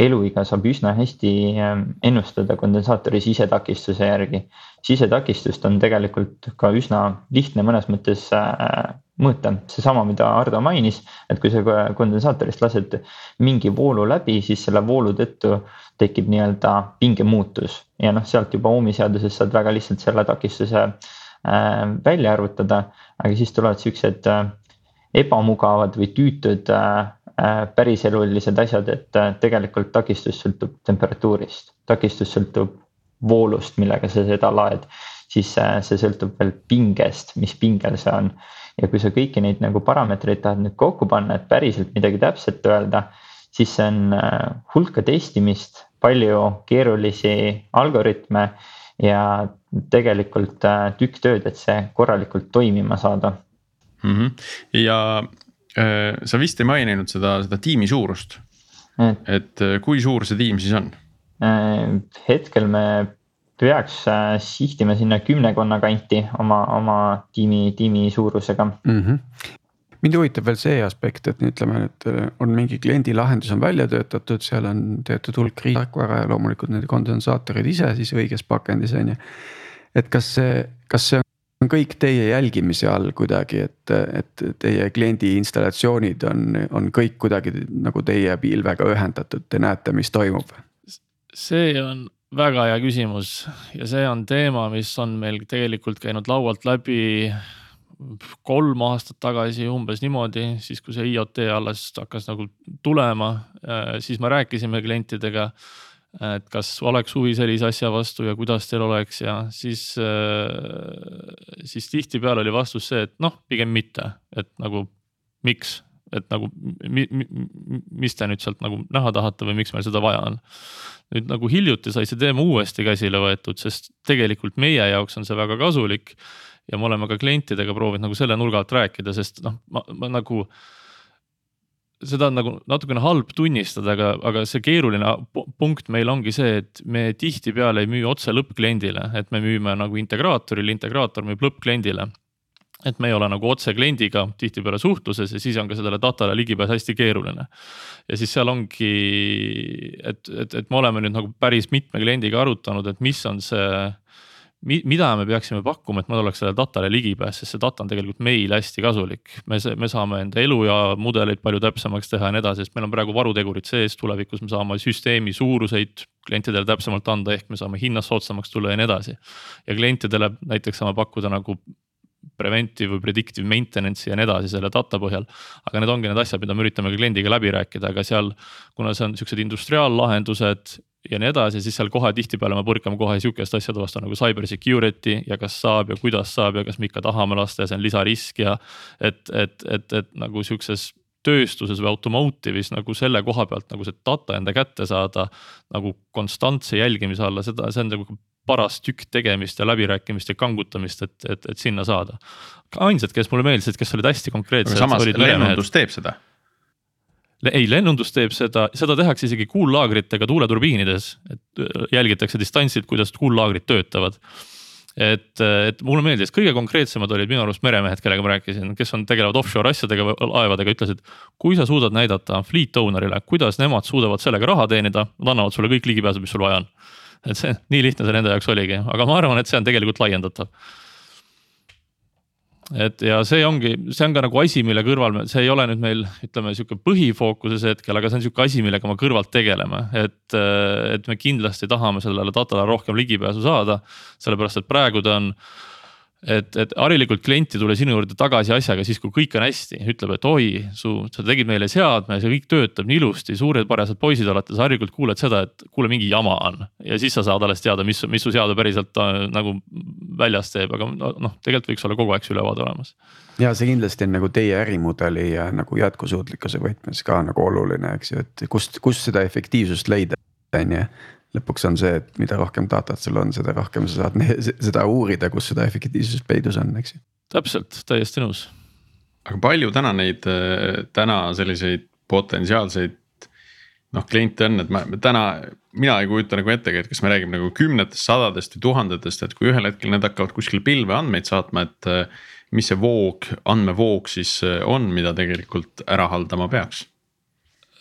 eluiga saab üsna hästi ähm, ennustada kondensaatori sisetakistuse järgi. sisetakistust on tegelikult ka üsna lihtne mõnes mõttes äh, mõõta, seesama, mida Ardo mainis, et kui sa kondensaatorist lased mingi voolu läbi, siis selle voolu tõttu tekib nii-öelda pingemuutus ja noh, sealt juba ohmi seaduses saad väga lihtsalt selle takistuse äh, välja arvutada. aga siis tulevad siuksed äh, ebamugavad või tüütud äh, äh, päriselulised asjad, et äh, tegelikult takistus sõltub temperatuurist, takistus sõltub voolust, millega sa seda laed, siis äh, see sõltub veel pingest, mis pingel see on. ja kui sa kõiki neid nagu parameetreid tahad nüüd kokku panna, et päriselt midagi täpset öelda siis see on äh, hulka testimist, palju keerulisi algoritme ja tegelikult äh, tükk tööd, et see korralikult toimima saada mm. -hmm. ja äh, sa vist ei maininud seda, seda tiimi suurust. et, et äh, kui suur see tiim siis on hetkel me peaks äh, sihtima sinna kümnekonna kanti oma, oma tiimi, tiimi suurusega mm. -hmm mind huvitab veel see aspekt, et ütleme, et äh, on mingi kliendi lahendus on välja töötatud, seal on teatud hulk tarkvara ja loomulikult need kondensaatorid ise siis õiges pakendis on ju. et kas see, kas see on kõik teie jälgimise all kuidagi, et, et teie kliendi installatsioonid on, on kõik kuidagi nagu teie pilvega ühendatud, te näete, mis toimub? see on väga hea küsimus ja see on teema, mis on meil tegelikult käinud laualt läbi kolm aastat tagasi umbes niimoodi, siis kui see IoT alles hakkas nagu tulema, äh, siis me rääkisime klientidega et kas oleks huvi sellise asja vastu ja kuidas teil oleks ja siis, äh, siis tihtipeale oli vastus see, et noh, pigem mitte, et nagu miks, et nagu mi, mi, mis te nüüd sealt nagu näha tahate või miks meil seda vaja on. nüüd nagu hiljuti sai see teema uuesti käsile võetud, sest tegelikult meie jaoks on see väga kasulik. Ja me oleme ka klientidega proovinud nagu selle nurga alt rääkida, sest noh, ma, ma nagu seda on nagu natukene halb tunnistada, aga, aga see keeruline punkt meil ongi see, et me tihtipeale ei müü otse lõppkliendile, et me müüme nagu integraatorile, integraator müüb lõppkliendile. et me ei ole nagu otse kliendiga tihtipeale suhtluses ja siis on ka sellele datale ligipääs hästi keeruline. ja siis seal ongi, et, et, et me oleme nüüd nagu päris mitme kliendiga arutanud, et mis on see mi-, mida me peaksime pakkuma, et meil oleks sellele datale ligipääs, sest see data on tegelikult meile hästi kasulik. me, me saame enda elu ja mudeleid palju täpsemaks teha ja nii edasi, sest meil on praegu varutegurid sees, tulevikus me saame süsteemi suuruseid klientidele täpsemalt anda, ehk me saame hinnast soodsamaks tulla ja nii edasi. ja klientidele näiteks saame pakkuda nagu preventive või predictive maintenance'i ja nii edasi selle data põhjal. aga need ongi need asjad, mida me üritame ka kliendiga läbi rääkida, aga seal, kuna see on siuksed industriaallahendused ja nii edasi, siis seal kohe tihtipeale me põrkame kohe sihukeste asjade vastu nagu cyber security ja kas saab ja kuidas saab ja kas me ikka tahame lasta ja see on lisarisk ja. et, et, et, et nagu sihukeses tööstuses või automotive'is nagu selle koha pealt nagu see data enda kätte saada nagu konstantse jälgimise alla, seda, see on nagu paras tükk tegemist ja läbirääkimist ja kangutamist, et, et, et sinna saada. ainsad, kes mulle meeldisid, kes olid hästi konkreetsed. samas lennundus teeb seda ei, lennundus teeb seda, seda tehakse isegi kuullaagritega tuuleturbiinides, et äh, jälgitakse distantsilt, kuidas kuullaagrid töötavad. et, et mulle meeldis, kõige konkreetsemad olid minu arust meremehed, kellega ma rääkisin, kes on, tegelevad offshore asjadega, laevadega, ütlesid. kui sa suudad näidata fleet owner'ile, kuidas nemad suudavad sellega raha teenida, nad annavad sulle kõik ligipääsu, mis sul vaja on. Et see, nii lihtne see nende jaoks oligi, aga ma arvan, et see on tegelikult laiendatav et ja see ongi, see on ka nagu asi, mille kõrval me, see ei ole nüüd meil, ütleme sihuke põhifookuses hetkel, aga see on sihuke asi, millega me kõrvalt tegeleme, et, et me kindlasti tahame sellele datale rohkem ligipääsu saada. sellepärast, et praegu ta on et, et harilikult klient ei tule sinu juurde tagasi asjaga siis, kui kõik on hästi, ütleb, et oi, su, sa tegid meile seadme, see kõik töötab nii ilusti, suured parased poisid olete, sa harilikult kuuled seda, et kuule, mingi jama on. ja siis sa saad alles teada, mis, mis su seade päriselt äh, nagu väljas teeb, aga noh, tegelikult võiks olla kogu aeg see ülevaade olemas. ja see kindlasti on nagu teie ärimudeli ja nagu jätkusuutlikkuse võtmes ka nagu oluline, eks ju, et kust, kust seda efektiivsust leida, on ju lõpuks on see, et mida rohkem datat sul on, seda rohkem sa saad seda uurida, kus seda efektiivsust peidus on, eks ju. täpselt, täiesti nõus. aga palju täna neid, täna selliseid potentsiaalseid noh, kliente on, et ma täna, mina ei kujuta nagu ettegi, et kas me räägime nagu kümnetest, sadadest või tuhandetest, et kui ühel hetkel need hakkavad kuskil pilve andmeid saatma, et. mis see voog, andmevoog siis on, mida tegelikult ära haldama peaks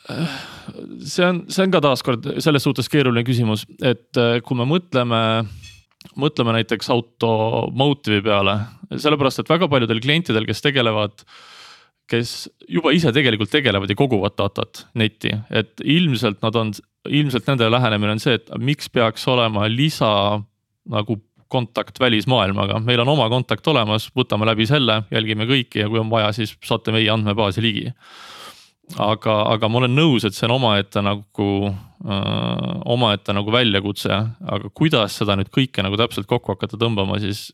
see on, see on ka taaskord selles suhtes keeruline küsimus, et äh, kui me mõtleme, mõtleme näiteks automotive'i peale, sellepärast et väga paljudel klientidel, kes tegelevad kes juba ise tegelikult tegelevad ja koguvad datat netti, et ilmselt nad on, ilmselt nende lähenemine on see, et miks peaks olema lisa nagu kontakt välismaailmaga, meil on oma kontakt olemas, võtame läbi selle, jälgime kõiki ja kui on vaja, siis saate meie andmebaasi ligi aga, aga ma olen nõus, et see on omaette nagu äh,, omaette nagu väljakutse, aga kuidas seda nüüd kõike nagu täpselt kokku hakata tõmbama, siis.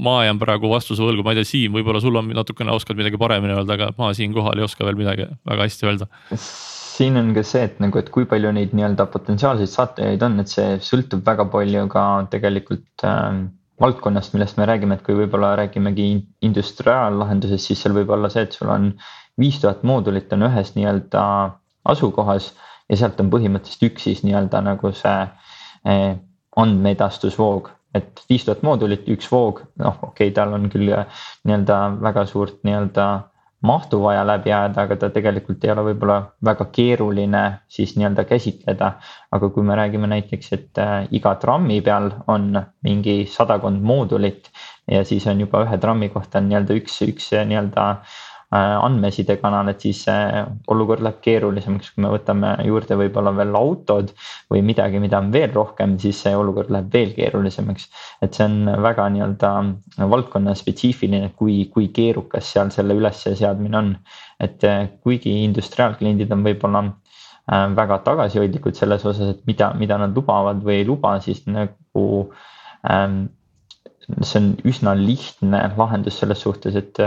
ma jään praegu vastuse võlgu, ma ei tea, Siim, võib-olla sul on natukene oskad midagi paremini öelda, aga ma siinkohal ei oska veel midagi väga hästi öelda. siin on ka see, et nagu, et kui palju neid nii-öelda potentsiaalseid saatajaid on, et see sõltub väga palju ka tegelikult äh, valdkonnast, millest me räägime, et kui võib-olla räägimegi industriaallahendusest, siis seal võib olla see, et sul on viis tuhat moodulit on ühes nii-öelda asukohas ja sealt on põhimõtteliselt üks siis nii-öelda nagu see eh, andmeedastusvoog, et viis tuhat moodulit, üks voog, noh, okei okay,, tal on küll nii-öelda väga suurt nii-öelda mahtu vaja läbi ajada, aga ta tegelikult ei ole võib-olla väga keeruline siis nii-öelda käsitleda. aga kui me räägime näiteks, et äh, iga trammi peal on mingi sadakond moodulit ja siis on juba ühe trammi kohta nii-öelda üks, üks nii-öelda Äh, andmesidekanal, et siis olukord läheb keerulisemaks, kui me võtame juurde võib-olla veel autod või midagi, mida on veel rohkem, siis see olukord läheb veel keerulisemaks. et see on väga nii-öelda valdkonna spetsiifiline, kui, kui keerukas seal selle ülesseadmine on. et äh, kuigi industriaalkliendid on võib-olla äh, väga tagasihoidlikud selles osas, et mida, mida nad lubavad või ei luba, siis nagu ähm, see on üsna lihtne lahendus selles suhtes, et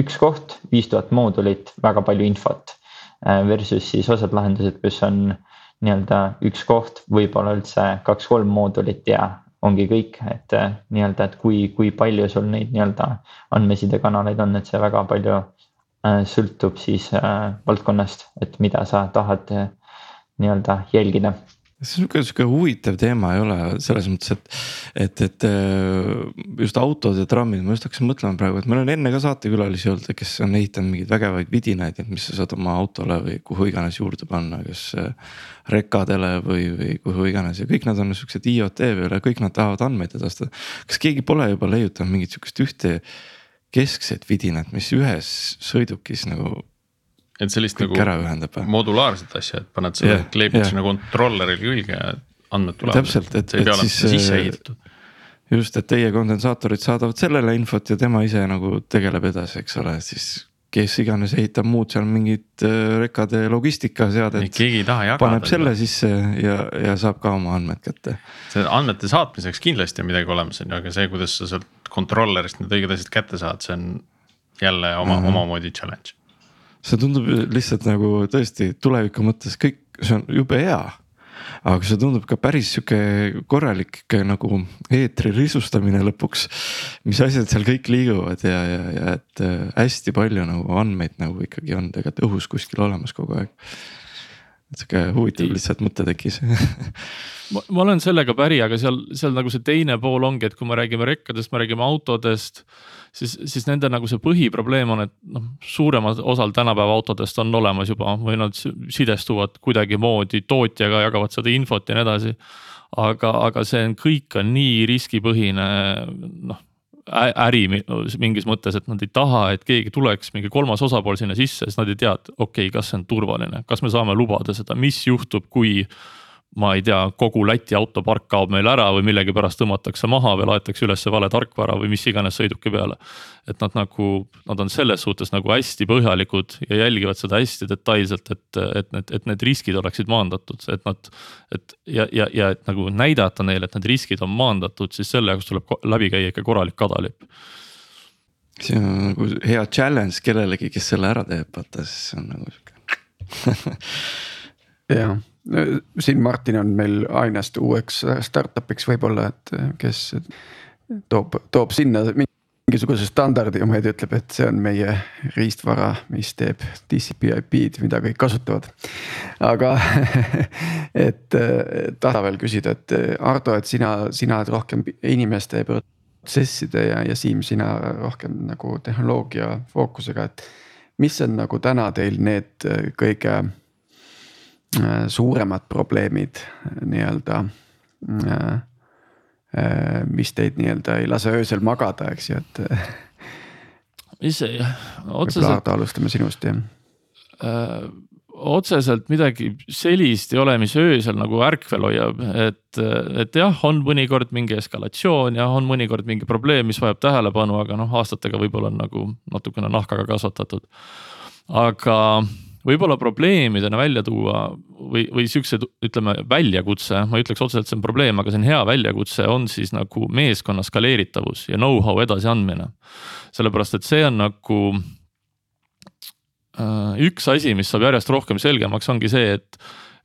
üks koht, viis tuhat moodulit, väga palju infot. Äh, versus siis osad lahendused, kus on nii-öelda üks koht, võib-olla üldse kaks-kolm moodulit ja ongi kõik, et äh, nii-öelda, et kui, kui palju sul neid nii-öelda andmesidekanaleid on, et see väga palju äh, sõltub siis valdkonnast, et mida sa tahad nii-öelda jälgida see on sihuke, sihuke huvitav teema ei ole selles mõttes, et, et, et äh, just autod ja trammid, ma just hakkasin mõtlema praegu, et meil on enne ka saatekülalisi olnud, kes on ehitanud mingeid vägevaid vidinaid, et mis sa saad oma autole või kuhu iganes juurde panna, kas äh, rekadele või, või kuhu iganes ja kõik nad on siuksed IoT peal ja kõik nad tahavad andmeid edastada. kas keegi pole juba leiutanud mingit sihukest ühte keskset vidinat, mis ühes sõidukis nagu et sellist Kõik nagu modulaarset asja, et paned selle yeah,, kleebid yeah. sinna kontrollerile külge ja andmed tulevad. täpselt, et, et siis. sisse ehitatud. just, et teie kondensaatorid saadavad sellele infot ja tema ise nagu tegeleb edasi, eks ole, siis kes iganes ehitab muud seal mingit äh, rekade logistikaseadet. keegi ei taha jagada. paneb selle sisse ja, ja saab ka oma andmed kätte. see andmete saatmiseks kindlasti on midagi olemas, on ju, aga see, kuidas sa sealt kontrollerist need õiged asjad kätte saad, see on jälle oma mm -hmm. omamoodi challenge see tundub lihtsalt nagu tõesti tuleviku mõttes kõik, see on jube hea aga see tundub ka päris sihuke korralik nagu eetri risustamine lõpuks. mis asjad seal kõik liiguvad ja, ja, ja et äh, hästi palju nagu andmeid nagu ikkagi on tegelikult õhus kuskil olemas kogu aeg. Sihuke huvitav lihtsalt mõte tekkis ma, ma olen sellega päri, aga seal, seal nagu see teine pool ongi, et kui me räägime rekkadest, me räägime autodest siis, siis nende nagu see põhiprobleem on, et noh, suuremal osal tänapäeva autodest on olemas juba või nad sidestuvad kuidagimoodi tootjaga, jagavad seda infot ja nii edasi. aga, aga see on, kõik on nii riskipõhine noh äri mingis mõttes, et nad ei taha, et keegi tuleks, mingi kolmas osapool sinna sisse, sest nad ei tea, et okei okay,, kas see on turvaline, kas me saame lubada seda, mis juhtub, kui ma ei tea, kogu Läti autopark kaob meil ära või millegipärast tõmmatakse maha või laetakse üles vale tarkvara või mis iganes sõiduki peale. et nad nagu, nad on selles suhtes nagu hästi põhjalikud ja jälgivad seda hästi detailselt, et, et need, et need riskid oleksid maandatud, et nad. et ja, ja, ja et nagu näidata neile, et need riskid on maandatud, siis selle jaoks tuleb läbi käia ikka korralik kadalipp see on nagu hea challenge kellelegi, kes selle ära teeb, vaata siis on nagu sihuke jah siin Martin on meil ainest uueks startup'iks võib-olla, et kes toob, toob sinna mingisuguse standardi ja meid ütleb, et see on meie riistvara, mis teeb TCP/IP-d, mida kõik kasutavad. aga et tahan veel küsida, et Ardo, et sina, sina oled rohkem inimeste protsesside ja, ja Siim, sina rohkem nagu tehnoloogia fookusega, et mis on nagu täna teil need kõige suuremad probleemid nii-öelda. Äh, äh, mis teid nii-öelda ei lase öösel magada, eks ju, et. mis see otseselt. Ardo, alustame sinust jah äh, otseselt midagi sellist ei ole, mis öösel nagu ärkvel hoiab, et, et jah, on mõnikord mingi eskalatsioon ja on mõnikord mingi probleem, mis vajab tähelepanu, aga noh, aastatega võib-olla on nagu natukene nahkaga kasvatatud. aga võib-olla probleemidena välja tuua või, või siuksed, ütleme väljakutse, ma ei ütleks otseselt, see on probleem, aga see on hea väljakutse, on siis nagu meeskonna skaleeritavus ja know-how edasiandmine. sellepärast, et see on nagu äh, üks asi, mis saab järjest rohkem selgemaks, ongi see, et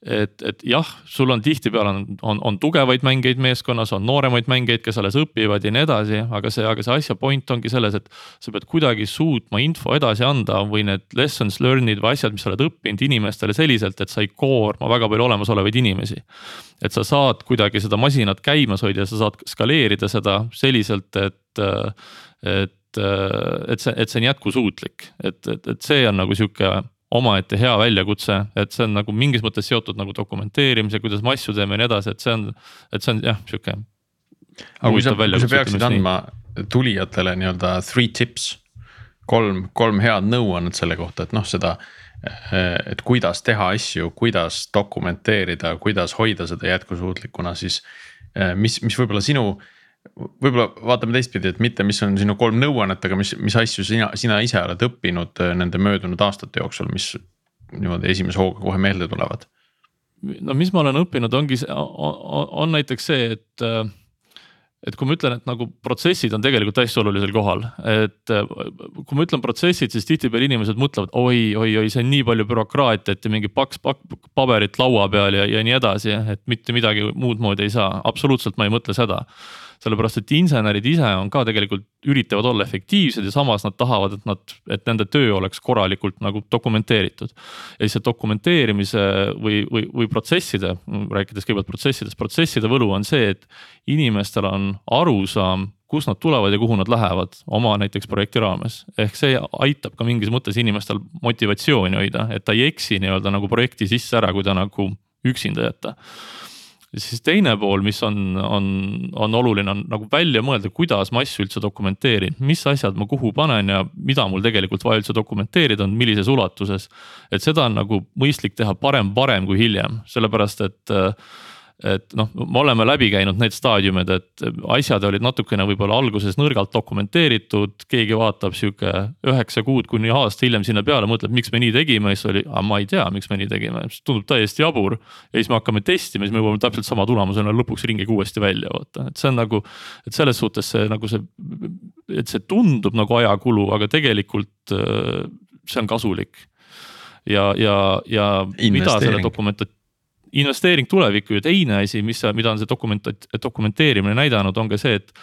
et, et jah, sul on tihtipeale on, on, on tugevaid mängijaid meeskonnas, on nooremaid mängijaid, kes alles õpivad ja nii edasi, aga see, aga see asja point ongi selles, et. sa pead kuidagi suutma info edasi anda või need lessons learned'id või asjad, mis sa oled õppinud inimestele selliselt, et sa ei koorma väga palju olemasolevaid inimesi. et sa saad kuidagi seda masinat käimas hoida, sa saad skaleerida seda selliselt, et et, et see, et see on jätkusuutlik, et, et, et see on nagu sihuke omaette hea väljakutse, et see on nagu mingis mõttes seotud nagu dokumenteerimise, kuidas me asju teeme ja nii edasi, et see on, et see on jah, sihuke. aga kui sa, kui sa peaksid andma tulijatele nii-öelda three tips, kolm, kolm head nõuannet selle kohta, et noh, seda. et kuidas teha asju, kuidas dokumenteerida, kuidas hoida seda jätkusuutlikuna, siis mis, mis võib-olla sinu võib-olla vaatame teistpidi, et mitte, mis on sinu kolm nõuannet, aga mis, mis asju sina, sina ise oled õppinud äh, nende möödunud aastate jooksul, mis niimoodi esimese hooga kohe meelde tulevad? no mis ma olen õppinud, ongi, on, on näiteks see, et äh, et kui ma ütlen, et nagu protsessid on tegelikult hästi olulisel kohal, et äh, kui ma ütlen protsessid, siis tihtipeale inimesed mõtlevad oi, oi, oi, see on nii palju bürokraatiat ja mingi paks pakk paberit laua peal ja, ja nii edasi, et mitte midagi muud moodi ei saa, absoluutselt ma ei mõtle seda sellepärast et insenerid ise on ka tegelikult üritavad olla efektiivsed ja samas nad tahavad, et nad, et nende töö oleks korralikult nagu dokumenteeritud. ja siis see dokumenteerimise või, või, või protsesside, rääkides kõigepealt protsessidest, protsesside võlu on see, et inimestel on arusaam kust nad tulevad ja kuhu nad lähevad oma näiteks projekti raames. ehk see aitab ka mingis mõttes inimestel motivatsiooni hoida, et ta ei eksi nii-öelda nagu projekti sisse ära, kui ta nagu üksinda jätta siis teine pool, mis on, on, on oluline, on nagu välja mõelda, kuidas ma asju üldse dokumenteerin, mis asjad ma kuhu panen ja mida mul tegelikult vaja üldse dokumenteerida on, millises ulatuses. et seda on nagu mõistlik teha parem varem kui hiljem, sellepärast et äh, et noh, me oleme läbi käinud need staadiumid, et asjad olid natukene võib-olla alguses nõrgalt dokumenteeritud, keegi vaatab sihuke üheksa kuud kuni aasta hiljem sinna peale, mõtleb, miks me nii tegime, siis oli, aga ma ei tea, miks me nii tegime, tundub täiesti jabur. ja siis me hakkame testima, siis me jõuame täpselt sama tulemusena lõpuks ringiga uuesti välja, vaata, et see on nagu. et selles suhtes see nagu see, et see tundub nagu ajakulu, aga tegelikult äh, see on kasulik ja, ja, ja mida selle dokumentat-, investeering tulevikku ja teine asi, mis, mida on see dokument, dokumenteerimine näidanud, on ka see, et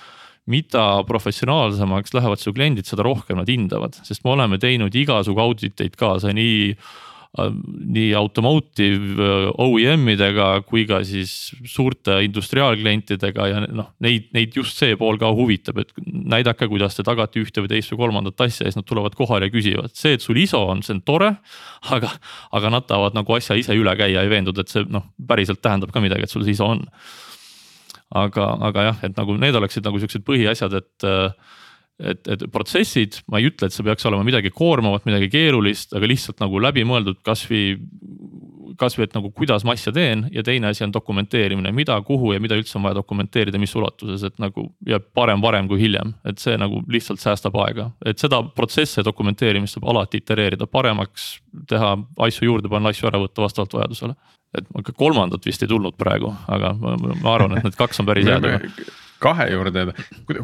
mida professionaalsemaks lähevad su kliendid, seda rohkem nad hindavad, sest me oleme teinud igasugu auditeid kaasa nii Äh, nii automotive äh, OEM idega kui ka siis suurte industriaalklientidega ja noh, neid, neid just see pool ka huvitab, et näidake, kuidas te tagate ühte või teist või kolmandat asja ja siis nad tulevad kohale ja küsivad, see, et sul ISO on, see on tore. aga, aga nad tahavad nagu asja ise üle käia ja veenduda, et see noh, päriselt tähendab ka midagi, et sul see ISO on. aga, aga jah, et nagu need oleksid nagu siuksed põhiasjad, et et, et protsessid, ma ei ütle, et see peaks olema midagi koormavat, midagi keerulist, aga lihtsalt nagu läbimõeldud, kasvõi. kasvõi, et nagu kuidas ma asja teen ja teine asi on dokumenteerimine, mida, kuhu ja mida üldse on vaja dokumenteerida, mis ulatuses, et nagu ja parem varem kui hiljem, et see nagu lihtsalt säästab aega, et seda protsesse dokumenteerimist saab alati itereerida paremaks, teha asju juurde panna, asju ära võtta vastavalt vajadusele. et kolmandat vist ei tulnud praegu, aga ma, ma arvan, et need kaks on päris head kahe juurde,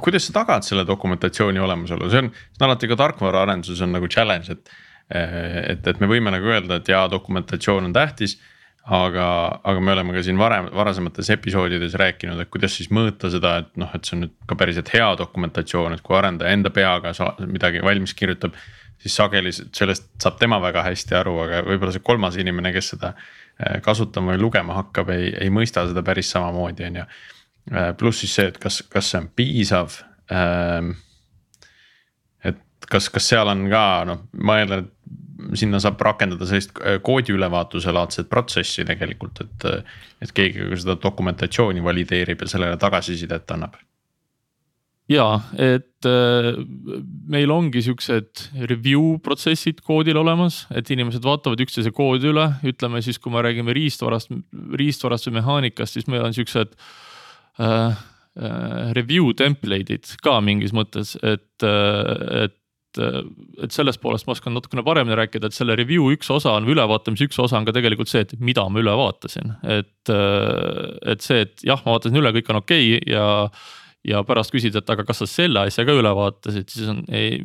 kuidas sa tagad selle dokumentatsiooni olemasolu, see on, see on alati ka tarkvaraarenduses on nagu challenge, et. et, et me võime nagu öelda, et jaa, dokumentatsioon on tähtis. aga, aga me oleme ka siin varem, varasemates episoodides rääkinud, et kuidas siis mõõta seda, et noh, et see on nüüd ka päriselt hea dokumentatsioon, et kui arendaja enda peaga midagi valmis kirjutab. siis sageli sellest saab tema väga hästi aru, aga võib-olla see kolmas inimene, kes seda eh, kasutama või lugema hakkab, ei, ei mõista seda päris samamoodi, on ju pluss siis see, et kas, kas see on piisav. Ähm, et kas, kas seal on ka noh, ma eeldan, et sinna saab rakendada sellist äh, koodi ülevaatuse laadset protsessi tegelikult, et. et keegi seda dokumentatsiooni valideerib ja sellele tagasisidet annab ja, et äh, meil ongi siuksed review protsessid koodil olemas, et inimesed vaatavad üksteise koodi üle, ütleme siis, kui me räägime riistvarast, riistvarast või mehaanikast, siis meil on siuksed äh, Äh, äh, review template'id ka mingis mõttes, et, äh, et et sellest poolest ma oskan natukene paremini rääkida, et selle review üks osa on ülevaatamise üks osa on ka tegelikult see, et mida ma üle vaatasin, et. et see, et jah, ma vaatasin üle, kõik on okei okay ja, ja pärast küsida, et aga kas sa selle asja ka üle vaatasid, siis on ei,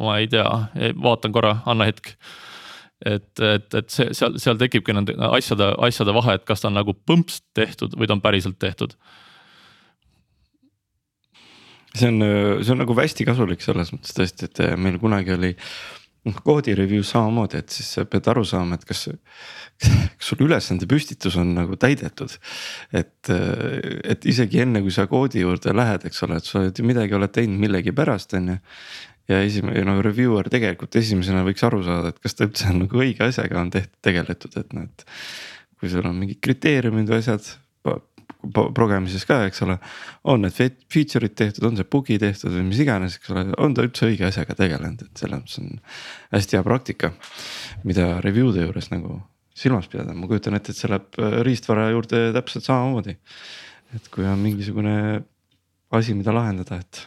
ma ei tea, vaatan korra, anna hetk. Et, et, et see seal, seal tekibki nende asjade, asjade vahe, et kas ta on nagu põmps tehtud või ta on päriselt tehtud see on, see on nagu hästi kasulik selles mõttes tõesti, et meil kunagi oli noh koodi review's samamoodi, et siis sa pead aru saama, et kas. kas sul ülesande püstitus on nagu täidetud, et, et isegi enne kui sa koodi juurde lähed, eks ole, et sa oled midagi oled teinud millegipärast, on ju ja esimene nagu reviewer tegelikult esimesena võiks aru saada, et kas ta üldse on nagu õige asjaga on tehtud, tegeletud, et noh, et. kui sul on mingid kriteeriumid või asjad progemises ka, eks ole. on need feature'id tehtud, on see bugi tehtud või mis iganes, eks ole, on ta üldse õige asjaga tegelenud, et selles mõttes on hästi hea praktika. mida review de juures nagu silmas pidada, ma kujutan ette, et see läheb äh, riistvara juurde täpselt samamoodi. et kui on mingisugune asi, mida lahendada, et.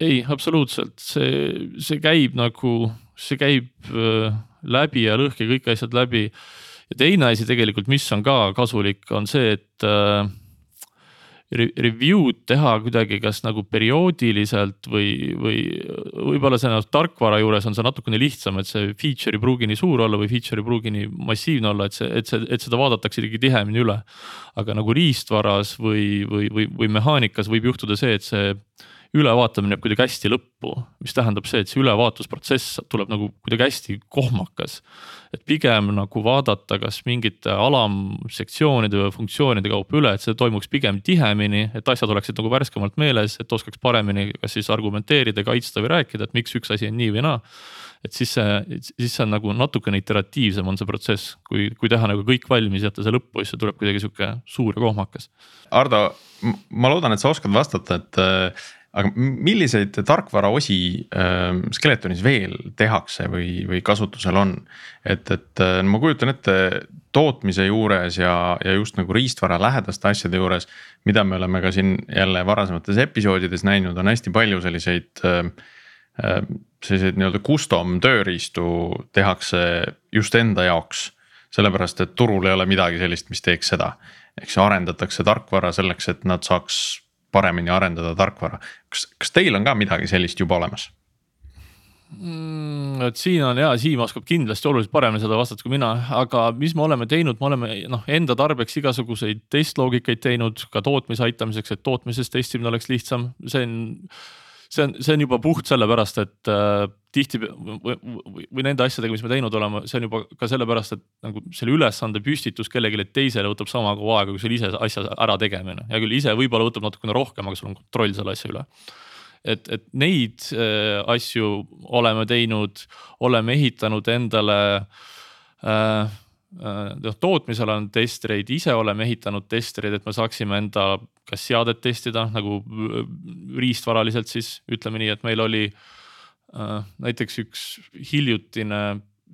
ei, absoluutselt, see, see käib nagu, see käib äh, läbi ja lõhki kõik asjad läbi ja teine asi tegelikult, mis on ka kasulik, on see, et äh, review'd teha kuidagi kas nagu perioodiliselt või, või võib-olla see noh, tarkvara juures on see natukene lihtsam, et see feature ei pruugi nii suur olla või feature ei pruugi nii massiivne olla, et see, et see, et seda vaadatakse ikkagi tihemini üle. aga nagu riistvaras või, või, või, või mehaanikas võib juhtuda see, et see ülevaatamine jääb kuidagi hästi lõppu, mis tähendab see, et see ülevaatusprotsess tuleb nagu kuidagi hästi kohmakas. et pigem nagu vaadata, kas mingite alamsektsioonide või funktsioonide kaupa üle, et see toimuks pigem tihemini, et asjad oleksid nagu värskemalt meeles, et oskaks paremini kas siis argumenteerida, kaitsta või rääkida, et miks üks asi on nii või naa et siis see, siis see on nagu natukene iteratiivsem on see protsess, kui, kui teha nagu kõik valmis, jätta see lõppu, siis see tuleb kuidagi sihuke suur ja kohmakas. Ardo, ma loodan, et sa oskad vastata, et aga milliseid tarkvaraosi äh, Skeletonis veel tehakse või, või kasutusel on? et, et äh, ma kujutan ette tootmise juures ja, ja just nagu riistvara lähedaste asjade juures. mida me oleme ka siin jälle varasemates episoodides näinud, on hästi palju selliseid äh, selliseid nii-öelda custom tööriistu tehakse just enda jaoks. sellepärast, et turul ei ole midagi sellist, mis teeks seda, eks arendatakse tarkvara selleks, et nad saaks paremini arendada tarkvara. kas, kas teil on ka midagi sellist juba olemas? mm,? et siin on ja Siim oskab kindlasti oluliselt paremini seda vastata kui mina, aga mis me oleme teinud, me oleme noh, enda tarbeks igasuguseid testloogikaid teinud ka tootmise aitamiseks, et tootmises testimine oleks lihtsam, see on see on, see on juba puht sellepärast, et äh, tihti või, või, nende asjadega, mis me teinud oleme, see on juba ka sellepärast, et nagu selle ülesande püstitus kellelegi teisele võtab sama kaua aega, kui sul ise asja ära tegemine. hea küll, ise võib-olla võtab natukene rohkem, aga sul on kontroll selle asja üle et, et neid äh, asju oleme teinud, oleme ehitanud endale Äh, noh tootmisel on testreid, ise oleme ehitanud testreid, et me saaksime enda kas seadet testida nagu äh, riistvaraliselt siis ütleme nii, et meil oli äh, näiteks üks hiljutine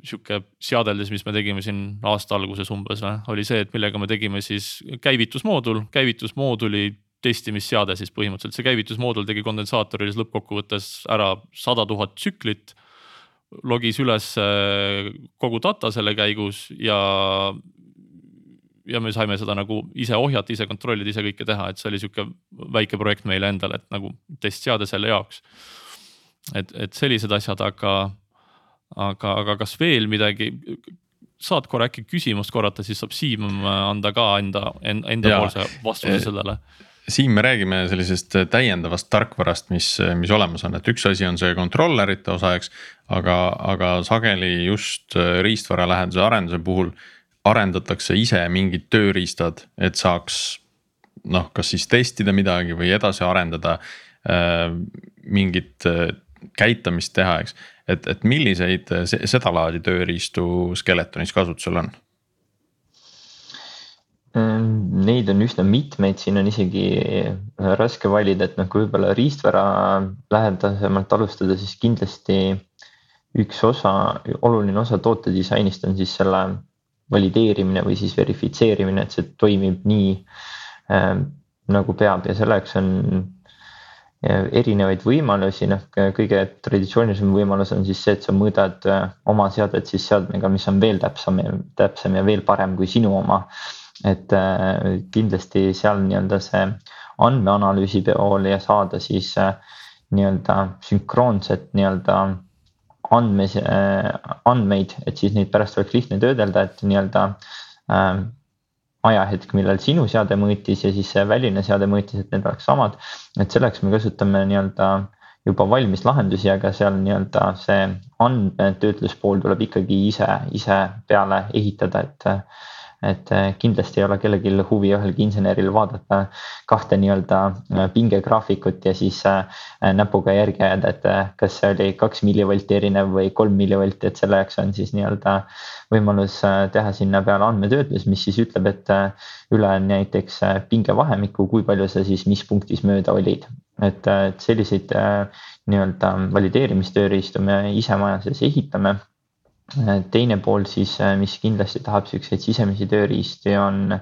sihuke seadeldis, mis me tegime siin aasta alguses umbes või, oli see, et millega me tegime siis käivitusmoodul, käivitusmooduli testimisseade siis põhimõtteliselt, see käivitusmoodul tegi kondensaatoris lõppkokkuvõttes ära sada tuhat tsüklit logis üles äh, kogu data selle käigus ja. ja me saime seda nagu ise ohjata, ise kontrollida, ise kõike teha, et see oli sihuke väike projekt meile endale, et nagu testseade selle jaoks. et, et sellised asjad, aga, aga, aga kas veel midagi? saad korra äkki küsimust korrata, siis saab Siim anda ka enda, endapoolse vastuse sellele siin me räägime sellisest täiendavast tarkvarast, mis, mis olemas on, et üks asi on see controller'ite osa, eks. aga, aga sageli just riistvara läheduse arenduse puhul arendatakse ise mingid tööriistad, et saaks noh, kas siis testida midagi või edasi arendada äh, mingit äh, käitamist teha, eks. et, et milliseid sedalaadi tööriistu Skeletonis kasutusel on neid on üsna mitmeid, siin on isegi äh, raske valida, et noh, kui võib-olla riistvara lähedasemalt alustada, siis kindlasti üks osa, oluline osa tootedisainist on siis selle valideerimine või siis verifitseerimine, et see toimib nii äh, nagu peab. Ja selleks on äh, erinevaid võimalusi, noh kõige traditsioonilisem võimalus on siis see, et sa mõõdad äh, oma seadet siis seadmega, mis on veel täpsem täpsem ja veel parem kui sinu oma et äh, kindlasti seal nii-öelda see andmeanalüüsi pool ja saada siis äh, nii-öelda sünkroonset nii-öelda andmes, äh, andmeid, et siis neid pärast oleks lihtne töödelda, et nii-öelda äh, ajahetk, millal sinu seade mõõtis ja siis see väline seade mõõtis, et need oleks samad. et selleks me kasutame nii-öelda juba valmis lahendusi, aga seal nii-öelda see andmetöötluspool tuleb ikkagi ise, ise peale ehitada, et et äh, kindlasti ei ole kellelgi huvi ühelgi inseneril vaadata kahte nii-öelda äh, pingegraafikut ja siis äh, näpuga järgi ajada, et kas see oli kaks millivolti erinev või kolm millivolti, et selle jaoks on siis nii-öelda võimalus teha sinna peale andmetöötlus, mis siis ütleb, et üle näiteks pingevahemiku, kui palju sa siis mis punktis mööda olid. et, et selliseid nii-öelda valideerimistööriistu me ise maja sees ehitame teine pool siis, äh, mis kindlasti tahab siukseid sisemisi tööriisti, on,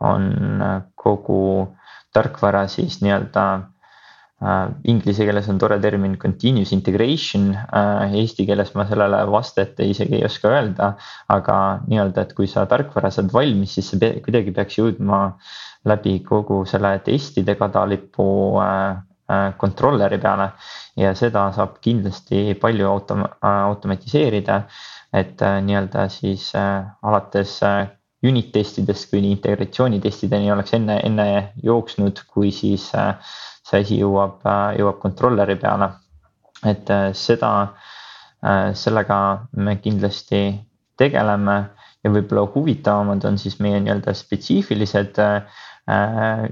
on äh, kogu tarkvara siis nii-öelda äh,. Inglise keeles on tore termin continuous integration äh,, eesti keeles ma sellele vastet isegi ei oska öelda. aga nii-öelda, et kui sa tarkvara saad valmis, siis see kuidagi peaks jõudma läbi kogu selle testide kadalipu äh, kontrolleri äh, peale ja seda saab kindlasti palju autom-, automatiseerida. et äh, nii-öelda siis äh, alates unit testidest kuni integratsioonitestideni oleks enne, enne jooksnud, kui siis see asi jõuab, jõuab kontrolleri peale. et seda, sellega me kindlasti tegeleme ja võib-olla huvitavamad on siis meie nii-öelda spetsiifilised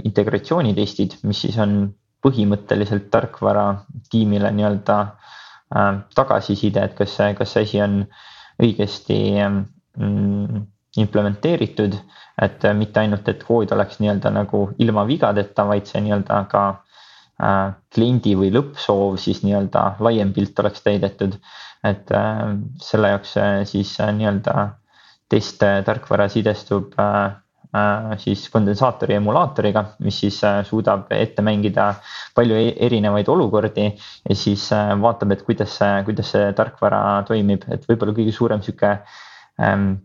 integratsioonitestid, mis siis on põhimõtteliselt tarkvara tiimile nii-öelda äh, tagasiside, et kas see, kas see asi on õigesti mm, implementeeritud. et äh, mitte ainult, et kood oleks nii-öelda nagu ilma vigadeta, vaid see nii-öelda ka äh, kliendi või lõppsoov siis nii-öelda laiem pilt oleks täidetud. et selle jaoks siis nii-öelda test tarkvara sidestub siis kondensaatori emulaatoriga, mis siis äh, suudab ette mängida palju e-, erinevaid olukordi ja siis äh, vaatab, et kuidas see, kuidas see tarkvara toimib, et võib-olla kõige suurem sihuke ähm,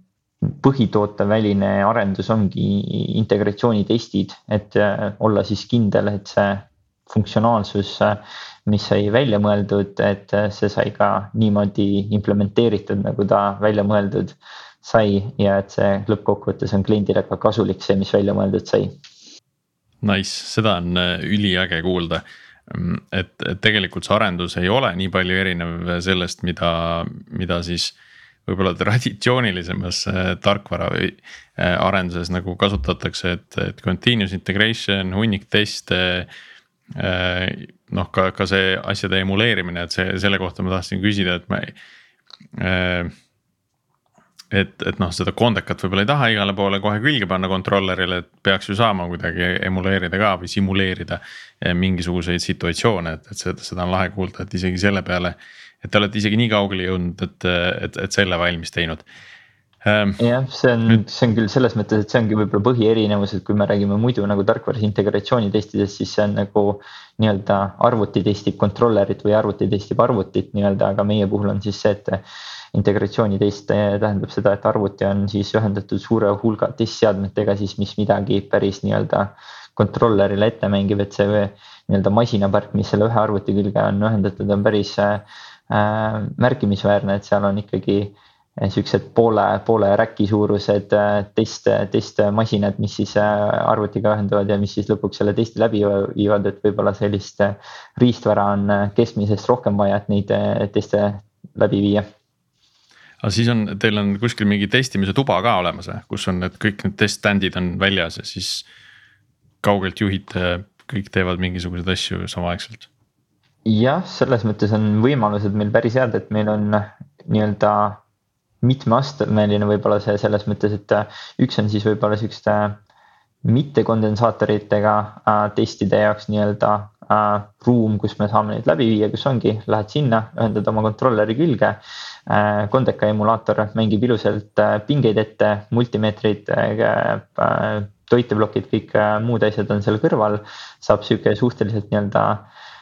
põhitooteväline arendus ongi integratsioonitestid, et olla siis kindel, et see funktsionaalsus, mis sai välja mõeldud, et see sai ka niimoodi implementeeritud, nagu ta välja mõeldud sai ja et see lõppkokkuvõttes on kliendile ka kasulik, see, mis välja mõeldud sai. Nice, seda on äh, üliäge kuulda. Mm, et, et tegelikult see arendus ei ole nii palju erinev sellest, mida, mida siis võib-olla traditsioonilisemas äh, tarkvara või äh, arenduses nagu kasutatakse, et, et continuous integration, hunnik teste. noh, ka, ka see asjade emuleerimine, et see, selle kohta ma tahtsin küsida, et ma et, et noh, seda kondekat võib-olla ei taha igale poole kohe külge panna kontrollerile, et peaks ju saama kuidagi emuleerida ka või simuleerida eh, mingisuguseid situatsioone, et, et seda, seda on lahe kuulda, et isegi selle peale. et te olete isegi nii kaugele jõudnud, et, et, et selle valmis teinud ähm,. jah, see on, see on küll selles mõttes, et see ongi võib-olla põhierinevus, et kui me räägime muidu nagu tarkvaras integratsioonitestidest, siis see on nagu. nii-öelda arvuti testib kontrollerit või arvuti testib arvutit nii-öelda, aga meie puhul on siis see, et integratsioonitest tähendab seda, et arvuti on siis ühendatud suure hulga testseadmetega siis, mis midagi päris nii-öelda kontrollerile ette mängib, et see nii-öelda masinapark, mis selle ühe arvuti külge on ühendatud, on päris äh, märkimisväärne, et seal on ikkagi siuksed poole, poole räki suurused test, testmasinad, mis siis arvutiga ühenduvad ja mis siis lõpuks selle testi läbi viivad, et võib-olla sellist riistvara on keskmisest rohkem vaja, et neid teste läbi viia aga siis on, teil on kuskil mingi testimise tuba ka olemas, kus on need kõik need test stand'id on väljas ja siis kaugelt juhid, kõik teevad mingisuguseid asju samaaegselt? jah, selles mõttes on võimalused meil päris head, et meil on nii-öelda mitmeastmeline võib-olla see selles mõttes, et üks on siis võib-olla siukeste mittekondensaatoritega äh, testide jaoks nii-öelda äh, ruum, kus me saame neid läbi viia, kus ongi, lähed sinna, ühendad oma kontrolleri külge äh,. Kondeka emulaator mängib ilusalt äh, pingeid ette, multimeetrid äh,, äh toiteblokid, kõik äh, muud asjad on seal kõrval. saab sihuke suhteliselt nii-öelda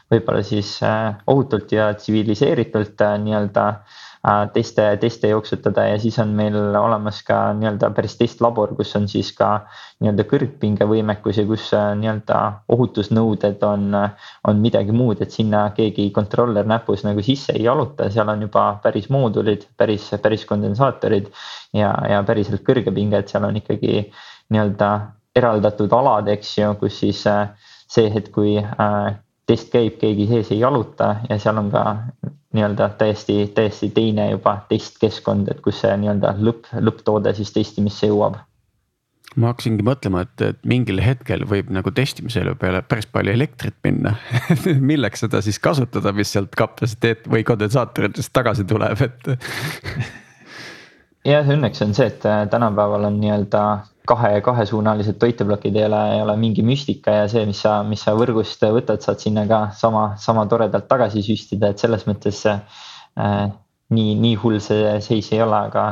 võib-olla siis äh, ohutult ja tsiviliseeritult äh, nii-öelda äh, Äh, teste, teste jooksutada ja siis on meil olemas ka nii-öelda päris testlabor, kus on siis ka nii-öelda kõrgpingevõimekus ja kus äh, nii-öelda ohutusnõuded on, on midagi muud, et sinna keegi kontroller näpus nagu sisse ei jaluta, seal on juba päris moodulid, päris, päris kondensaatorid ja, ja päriselt kõrge pinge, et seal on ikkagi nii-öelda eraldatud alad, eks ju, kus siis äh, see hetk, kui test käib, keegi sees ei jaluta ja seal on ka nii-öelda täiesti, täiesti teine juba testkeskkond, et kus see nii-öelda lõpp, lõpptoode siis testimisse jõuab. Ma hakkasingi mõtlema, et, et mingil hetkel võib nagu testimisele peale päris palju elektrit minna. Milleks seda siis kasutada, mis sealt kapatsiteet või kondensaatoritest tagasi tuleb, et? Jah, õnneks on see, et äh, tänapäeval on nii-öelda kahe, kahesuunalised toiteplokid ei ole, ei ole mingi müstika ja see, mis sa, mis sa võrgust võtad, saad sinna ka sama, sama toredalt tagasi süstida, et selles mõttes äh, nii, nii hull see seis ei ole, aga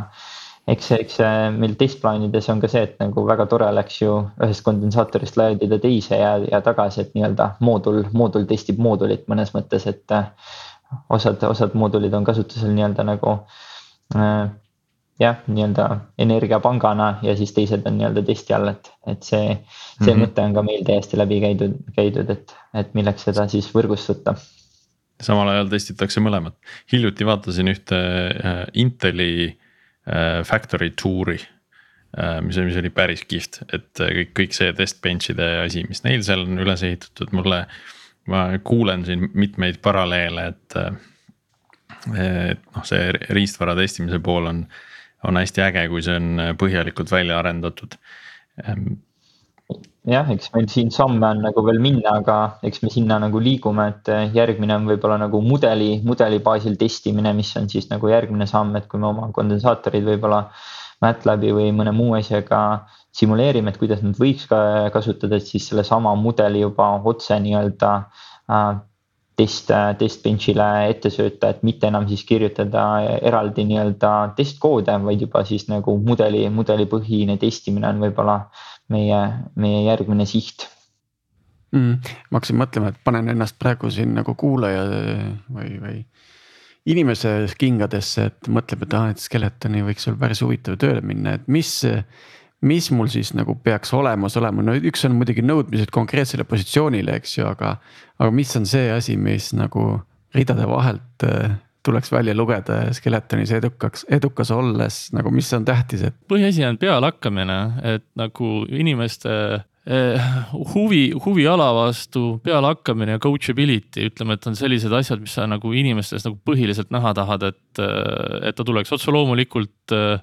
eks, eks meil testplaanides on ka see, et nagu väga tore oleks ju ühest kondensaatorist laadida teise ja, ja tagasi, et nii-öelda moodul, moodul testib moodulit mõnes mõttes, et äh, osad, osad moodulid on kasutusel nii-öelda nagu äh, jah, nii-öelda energiapangana ja siis teised on nii-öelda testi all, et, et see, see mm -hmm. mõte on ka meil täiesti läbi käidud, käidud, et, et milleks seda siis võrgust võtta samal ajal testitakse mõlemat, hiljuti vaatasin ühte äh, Inteli Äh, factory tour'i äh, mis, mis oli päris kihvt, et kõik, kõik see test bench'ide asi, mis neil seal on üles ehitatud, mulle. ma kuulen siin mitmeid paralleele, et. et noh, see riistvara testimise pool on, on hästi äge, kui see on põhjalikult välja arendatud. Ähm, jah, eks meil siin samme on nagu veel minna, aga eks me sinna nagu liigume, et järgmine on võib-olla nagu mudeli, mudeli baasil testimine, mis on siis nagu järgmine samm, et kui me oma kondensaatorid võib-olla MATLABi või mõne muu asjaga simuleerime, et kuidas nad võiks ka kasutada, et siis sellesama mudeli juba otse nii-öelda äh, test, testbench'ile ette sööta, et mitte enam siis kirjutada eraldi nii-öelda testkoode, vaid juba siis nagu mudeli, mudelipõhine testimine on võib-olla meie, meie järgmine siht mm,. ma hakkasin mõtlema, et panen ennast praegu siin nagu kuulaja või, või inimese kingadesse, et mõtleb, et ah, et Skeletoni võiks olla päris huvitav tööle minna, et mis. Mis mul siis nagu peaks olemas olema, no üks on muidugi nõudmised konkreetsele positsioonile, eks ju, aga. aga mis on see asi, mis nagu ridade vahelt tuleks välja lugeda Skeletonis edukaks, edukas olles nagu, mis on tähtis, et. põhiasi on pealehakkamine, et nagu inimeste eh, huvi, huviala vastu pealehakkamine ja coachability, ütleme, et on sellised asjad, mis sa nagu inimestes nagu põhiliselt näha tahad, et, et ta tuleks otse loomulikult äh,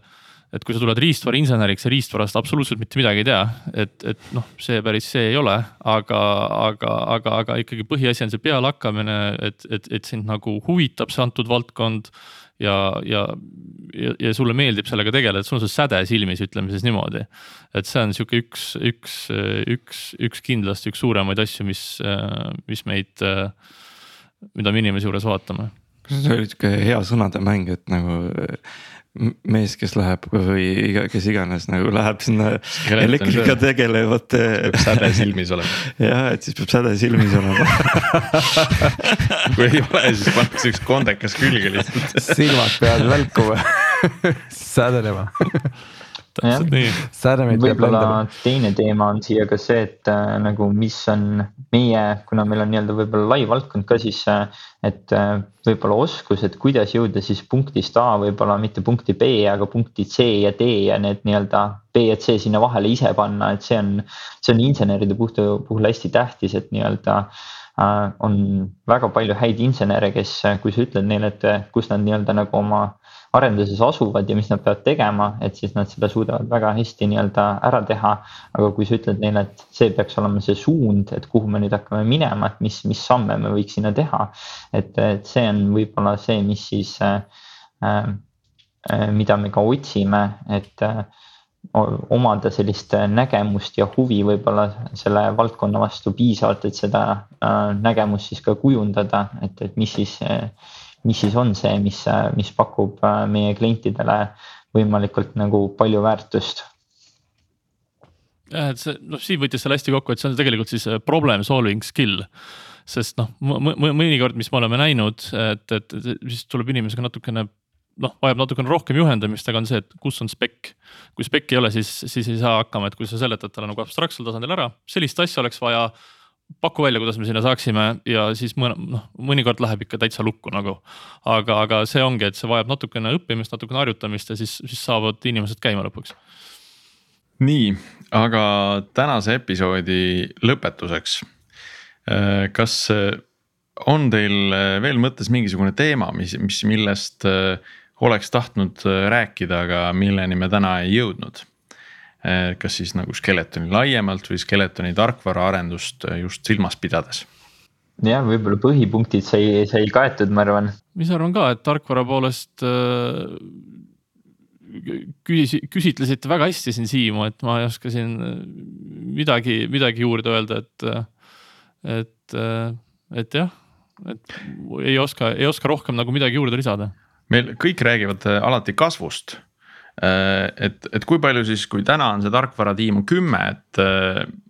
et kui sa tuled riistvarainseneriks ja riistvarast absoluutselt mitte midagi ei tea, et, et noh, see päris see ei ole, aga, aga, aga, aga ikkagi põhiasi on see pealehakkamine, et, et, et sind nagu huvitab see antud valdkond. ja, ja, ja, ja sulle meeldib sellega tegeleda, sul on see säde silmis, ütleme siis niimoodi. et see on sihuke üks, üks, üks, üks kindlasti üks suuremaid asju, mis, mis meid, mida me inimese juures vaatame. see oli sihuke hea sõnademäng, et nagu mees, kes läheb või iga, kes iganes nagu läheb sinna elektriga tegelevate. peab säde silmis olema. jah, et siis peab säde silmis olema kui ei ole, siis pannakse üks kondekas külge lihtsalt. silmad peavad välkuma sädelema täpselt nii. võib-olla teine teema on siia ka see, et äh, nagu mis on meie, kuna meil on nii-öelda võib-olla lai valdkond ka siis äh,. et äh, võib-olla oskus, et kuidas jõuda siis punktist A võib-olla mitte punkti B, aga punkti C ja D ja need nii-öelda B ja C sinna vahele ise panna, et see on. see on inseneride puhul, puhul hästi tähtis, et nii-öelda äh, on väga palju häid insenere, kes, kui sa ütled neile, et kus nad nii-öelda nagu oma arenduses asuvad ja mis nad peavad tegema, et siis nad seda suudavad väga hästi nii-öelda ära teha. aga kui sa ütled neile, et see peaks olema see suund, et kuhu me nüüd hakkame minema, et mis, mis samme me võiksime teha. et, et see on võib-olla see, mis siis äh,, äh, mida me ka otsime, et äh, omada sellist nägemust ja huvi võib-olla selle valdkonna vastu piisavalt, et seda äh, nägemust siis ka kujundada, et, et mis siis äh, mis siis on see, mis, mis pakub äh, meie klientidele võimalikult nagu palju väärtust jah, et see noh, Siim võttis selle hästi kokku, et see on tegelikult siis äh, problem solving skill. sest noh, mõnikord, mis me oleme näinud, et, et siis tuleb inimesega natukene noh, vajab natukene rohkem juhendamist, aga on see, et kus on spec. kui spec ei ole, siis, siis ei saa hakkama, et kui sa seletad talle nagu abstraktsel tasandil ära, sellist asja oleks vaja paku välja, kuidas me sinna saaksime ja siis mõne, noh, mõnikord läheb ikka täitsa lukku nagu. aga, aga see ongi, et see vajab natukene õppimist, natukene harjutamist ja siis, siis saavad inimesed käima lõpuks. nii, aga tänase episoodi lõpetuseks kas on teil veel mõttes mingisugune teema, mis, mis, millest oleks tahtnud rääkida, aga milleni me täna ei jõudnud? Kas siis nagu Skeletoni laiemalt või Skeletoni tarkvaraarendust just silmas pidades jah, võib-olla põhipunktid sai, sai kaetud, ma arvan. ma ise arvan ka, et tarkvara poolest äh, küsis, küsitlesite väga hästi siin Siimu, et ma ei oska siin midagi, midagi juurde öelda, et, et, et jah, et ei oska, ei oska rohkem nagu midagi juurde lisada. meil kõik räägivad alati kasvust et, et kui palju siis, kui täna on see tarkvaratiim kümme, et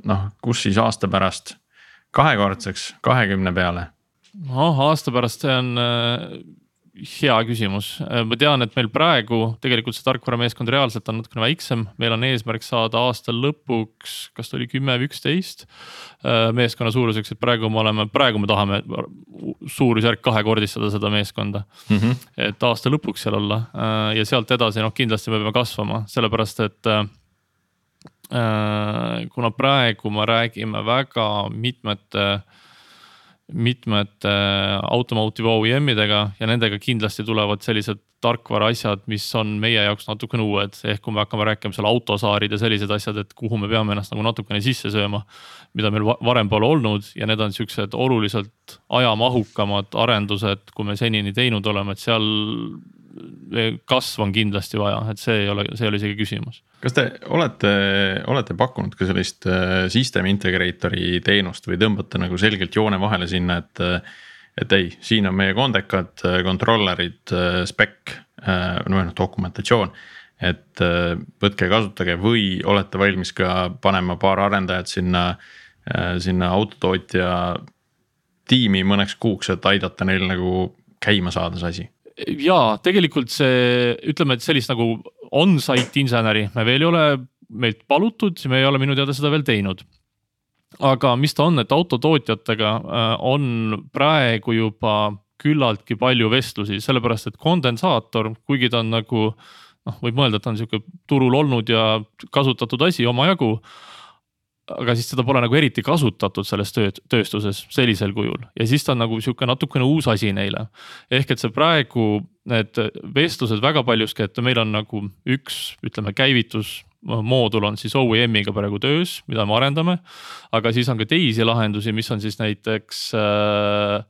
noh, kus siis aasta pärast kahekordseks, kahekümne peale? noh, aasta pärast see on äh, hea küsimus, äh, ma tean, et meil praegu tegelikult see tarkvarameeskond reaalselt on natukene väiksem, meil on eesmärk saada aasta lõpuks, kas ta oli kümme või üksteist. Äh, meeskonna suuruseks, et praegu me oleme, praegu me tahame suurusjärk kahekordistada seda meeskonda mm. -hmm. et aasta lõpuks seal olla ja sealt edasi noh, kindlasti me peame kasvama, sellepärast et Äh, kuna praegu me räägime väga mitmete, mitmete automotive OEM idega ja nendega kindlasti tulevad sellised tarkvara asjad, mis on meie jaoks natukene uued, ehk kui me hakkame rääkima seal autosaarid ja sellised asjad, et kuhu me peame ennast nagu natukene sisse sööma. mida meil varem pole olnud ja need on siuksed oluliselt ajamahukamad arendused, kui me senini teinud oleme, et seal kasv on kindlasti vaja, et see ei ole, see ei ole isegi küsimus. kas te olete, olete pakkunud ka sellist äh, system integrator'i teenust või tõmbate nagu selgelt joone vahele sinna, et. et ei, siin on meie kondekad, äh, controller'id, äh, spec, no noh dokumentatsioon. et võtke, kasutage või olete valmis ka panema paar arendajat sinna, sinna autotootja tiimi mõneks kuuks, et aidata neil nagu käima saada see asi ja tegelikult see, ütleme, et sellist nagu on-site inseneri me veel ei ole meilt palutud, me ei ole minu teada seda veel teinud. aga mis ta on, et autotootjatega äh, on praegu juba küllaltki palju vestlusi, sellepärast et kondensaator, kuigi ta on nagu noh, võib mõelda, et ta on sihuke turul olnud ja kasutatud asi omajagu aga siis seda pole nagu eriti kasutatud selles tööd, tööstuses sellisel kujul ja siis ta on nagu sihuke natukene uus asi neile. ehk et see praegu need vestlused väga paljuski, et meil on nagu üks, ütleme käivitusmoodul on siis OEM-iga praegu töös, mida me arendame. aga siis on ka teisi lahendusi, mis on siis näiteks Äh,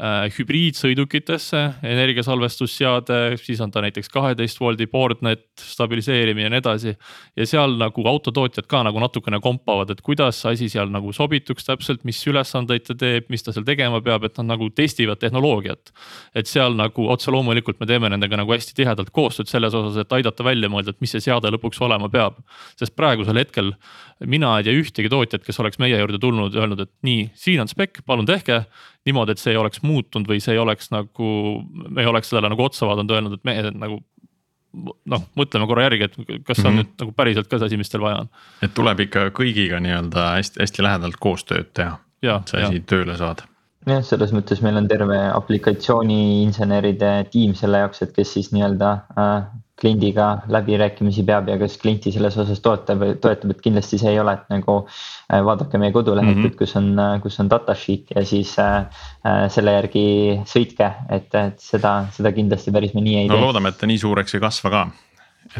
hübriidsõidukitesse, energiasalvestusseade, siis on ta näiteks kaheteist voldi boardnet, stabiliseerimine ja nii edasi. ja seal nagu autotootjad ka nagu natukene kompavad, et kuidas asi seal nagu sobituks täpselt, mis ülesandeid ta teeb, mis ta seal tegema peab, et nad nagu testivad tehnoloogiat. et seal nagu otse loomulikult me teeme nendega nagu hästi tihedalt koostööd selles osas, et aidata välja mõelda, et mis see seade lõpuks olema peab. sest praegusel hetkel mina ei tea ühtegi tootjat, kes oleks meie juurde tulnud ja öelnud, et nii, siin on spec, palun tehke niimoodi, et see ei oleks muutunud või see ei oleks nagu, me ei oleks sellele nagu otsa vaadanud, öelnud, et me nagu noh, mõtleme korra järgi, et kas see on mm -hmm. nüüd nagu päriselt ka see asi, mis teil vaja on. et tuleb ikka kõigiga nii-öelda hästi-hästi lähedalt koostööd teha, et see asi tööle saada jah, selles mõttes meil on terve aplikatsiooni inseneride tiim selle jaoks, et kes siis nii-öelda äh, kliendiga läbirääkimisi peab ja kas klienti selles osas toetab, toetab, et kindlasti see ei ole, et nagu äh, vaadake meie kodulehelt mm, -hmm. et kus on, äh, kus on datasheet ja siis äh, äh, selle järgi sõitke, et, et seda, seda kindlasti päris me nii ei no, tee. no loodame, et ta nii suureks ei kasva ka.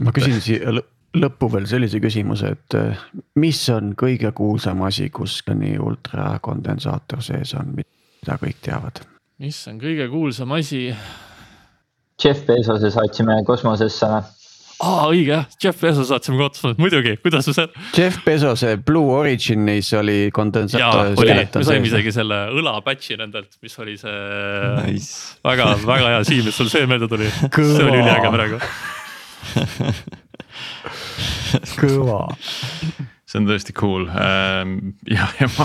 ma küsin siia lõppu veel sellise küsimuse, et mis on kõige kuulsam asi, kus nii ultrakondensaator sees on, mida kõik teavad? mis on kõige kuulsam asi? Jeff Bezose saatsime kosmosesse aa õige jah, Jeff Bezos saatsime kosmosesse, muidugi, kuidas me seal. Jeff Bezose Blue Originis oli kondensaator. oli, me saime isegi selle õla patch'i nendelt, mis oli see nice. väga, väga hea Siim, et sul see meelde tuli. see oli üliäge praegu kõva. see on tõesti cool ähm, ja, ja ma,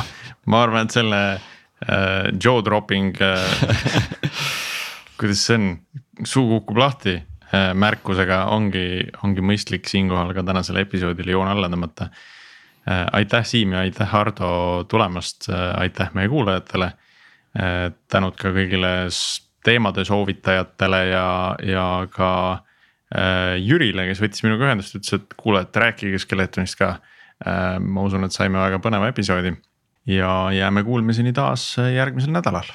ma arvan, et selle äh, jaw dropping äh, kuidas see on, suu kukub lahti äh, märkusega ongi, ongi mõistlik siinkohal ka tänasele episoodile joon alla tõmmata. Äh, aitäh, Siim ja aitäh, Hardo tulemast, äh, aitäh meie kuulajatele. tänud ka kõigile teemade soovitajatele ja, ja ka Jürile, kes võttis minuga ühendust, ütles, et kuule, et rääkige Skeletonist ka. ma usun, et saime väga põneva episoodi ja jääme kuulmiseni taas järgmisel nädalal.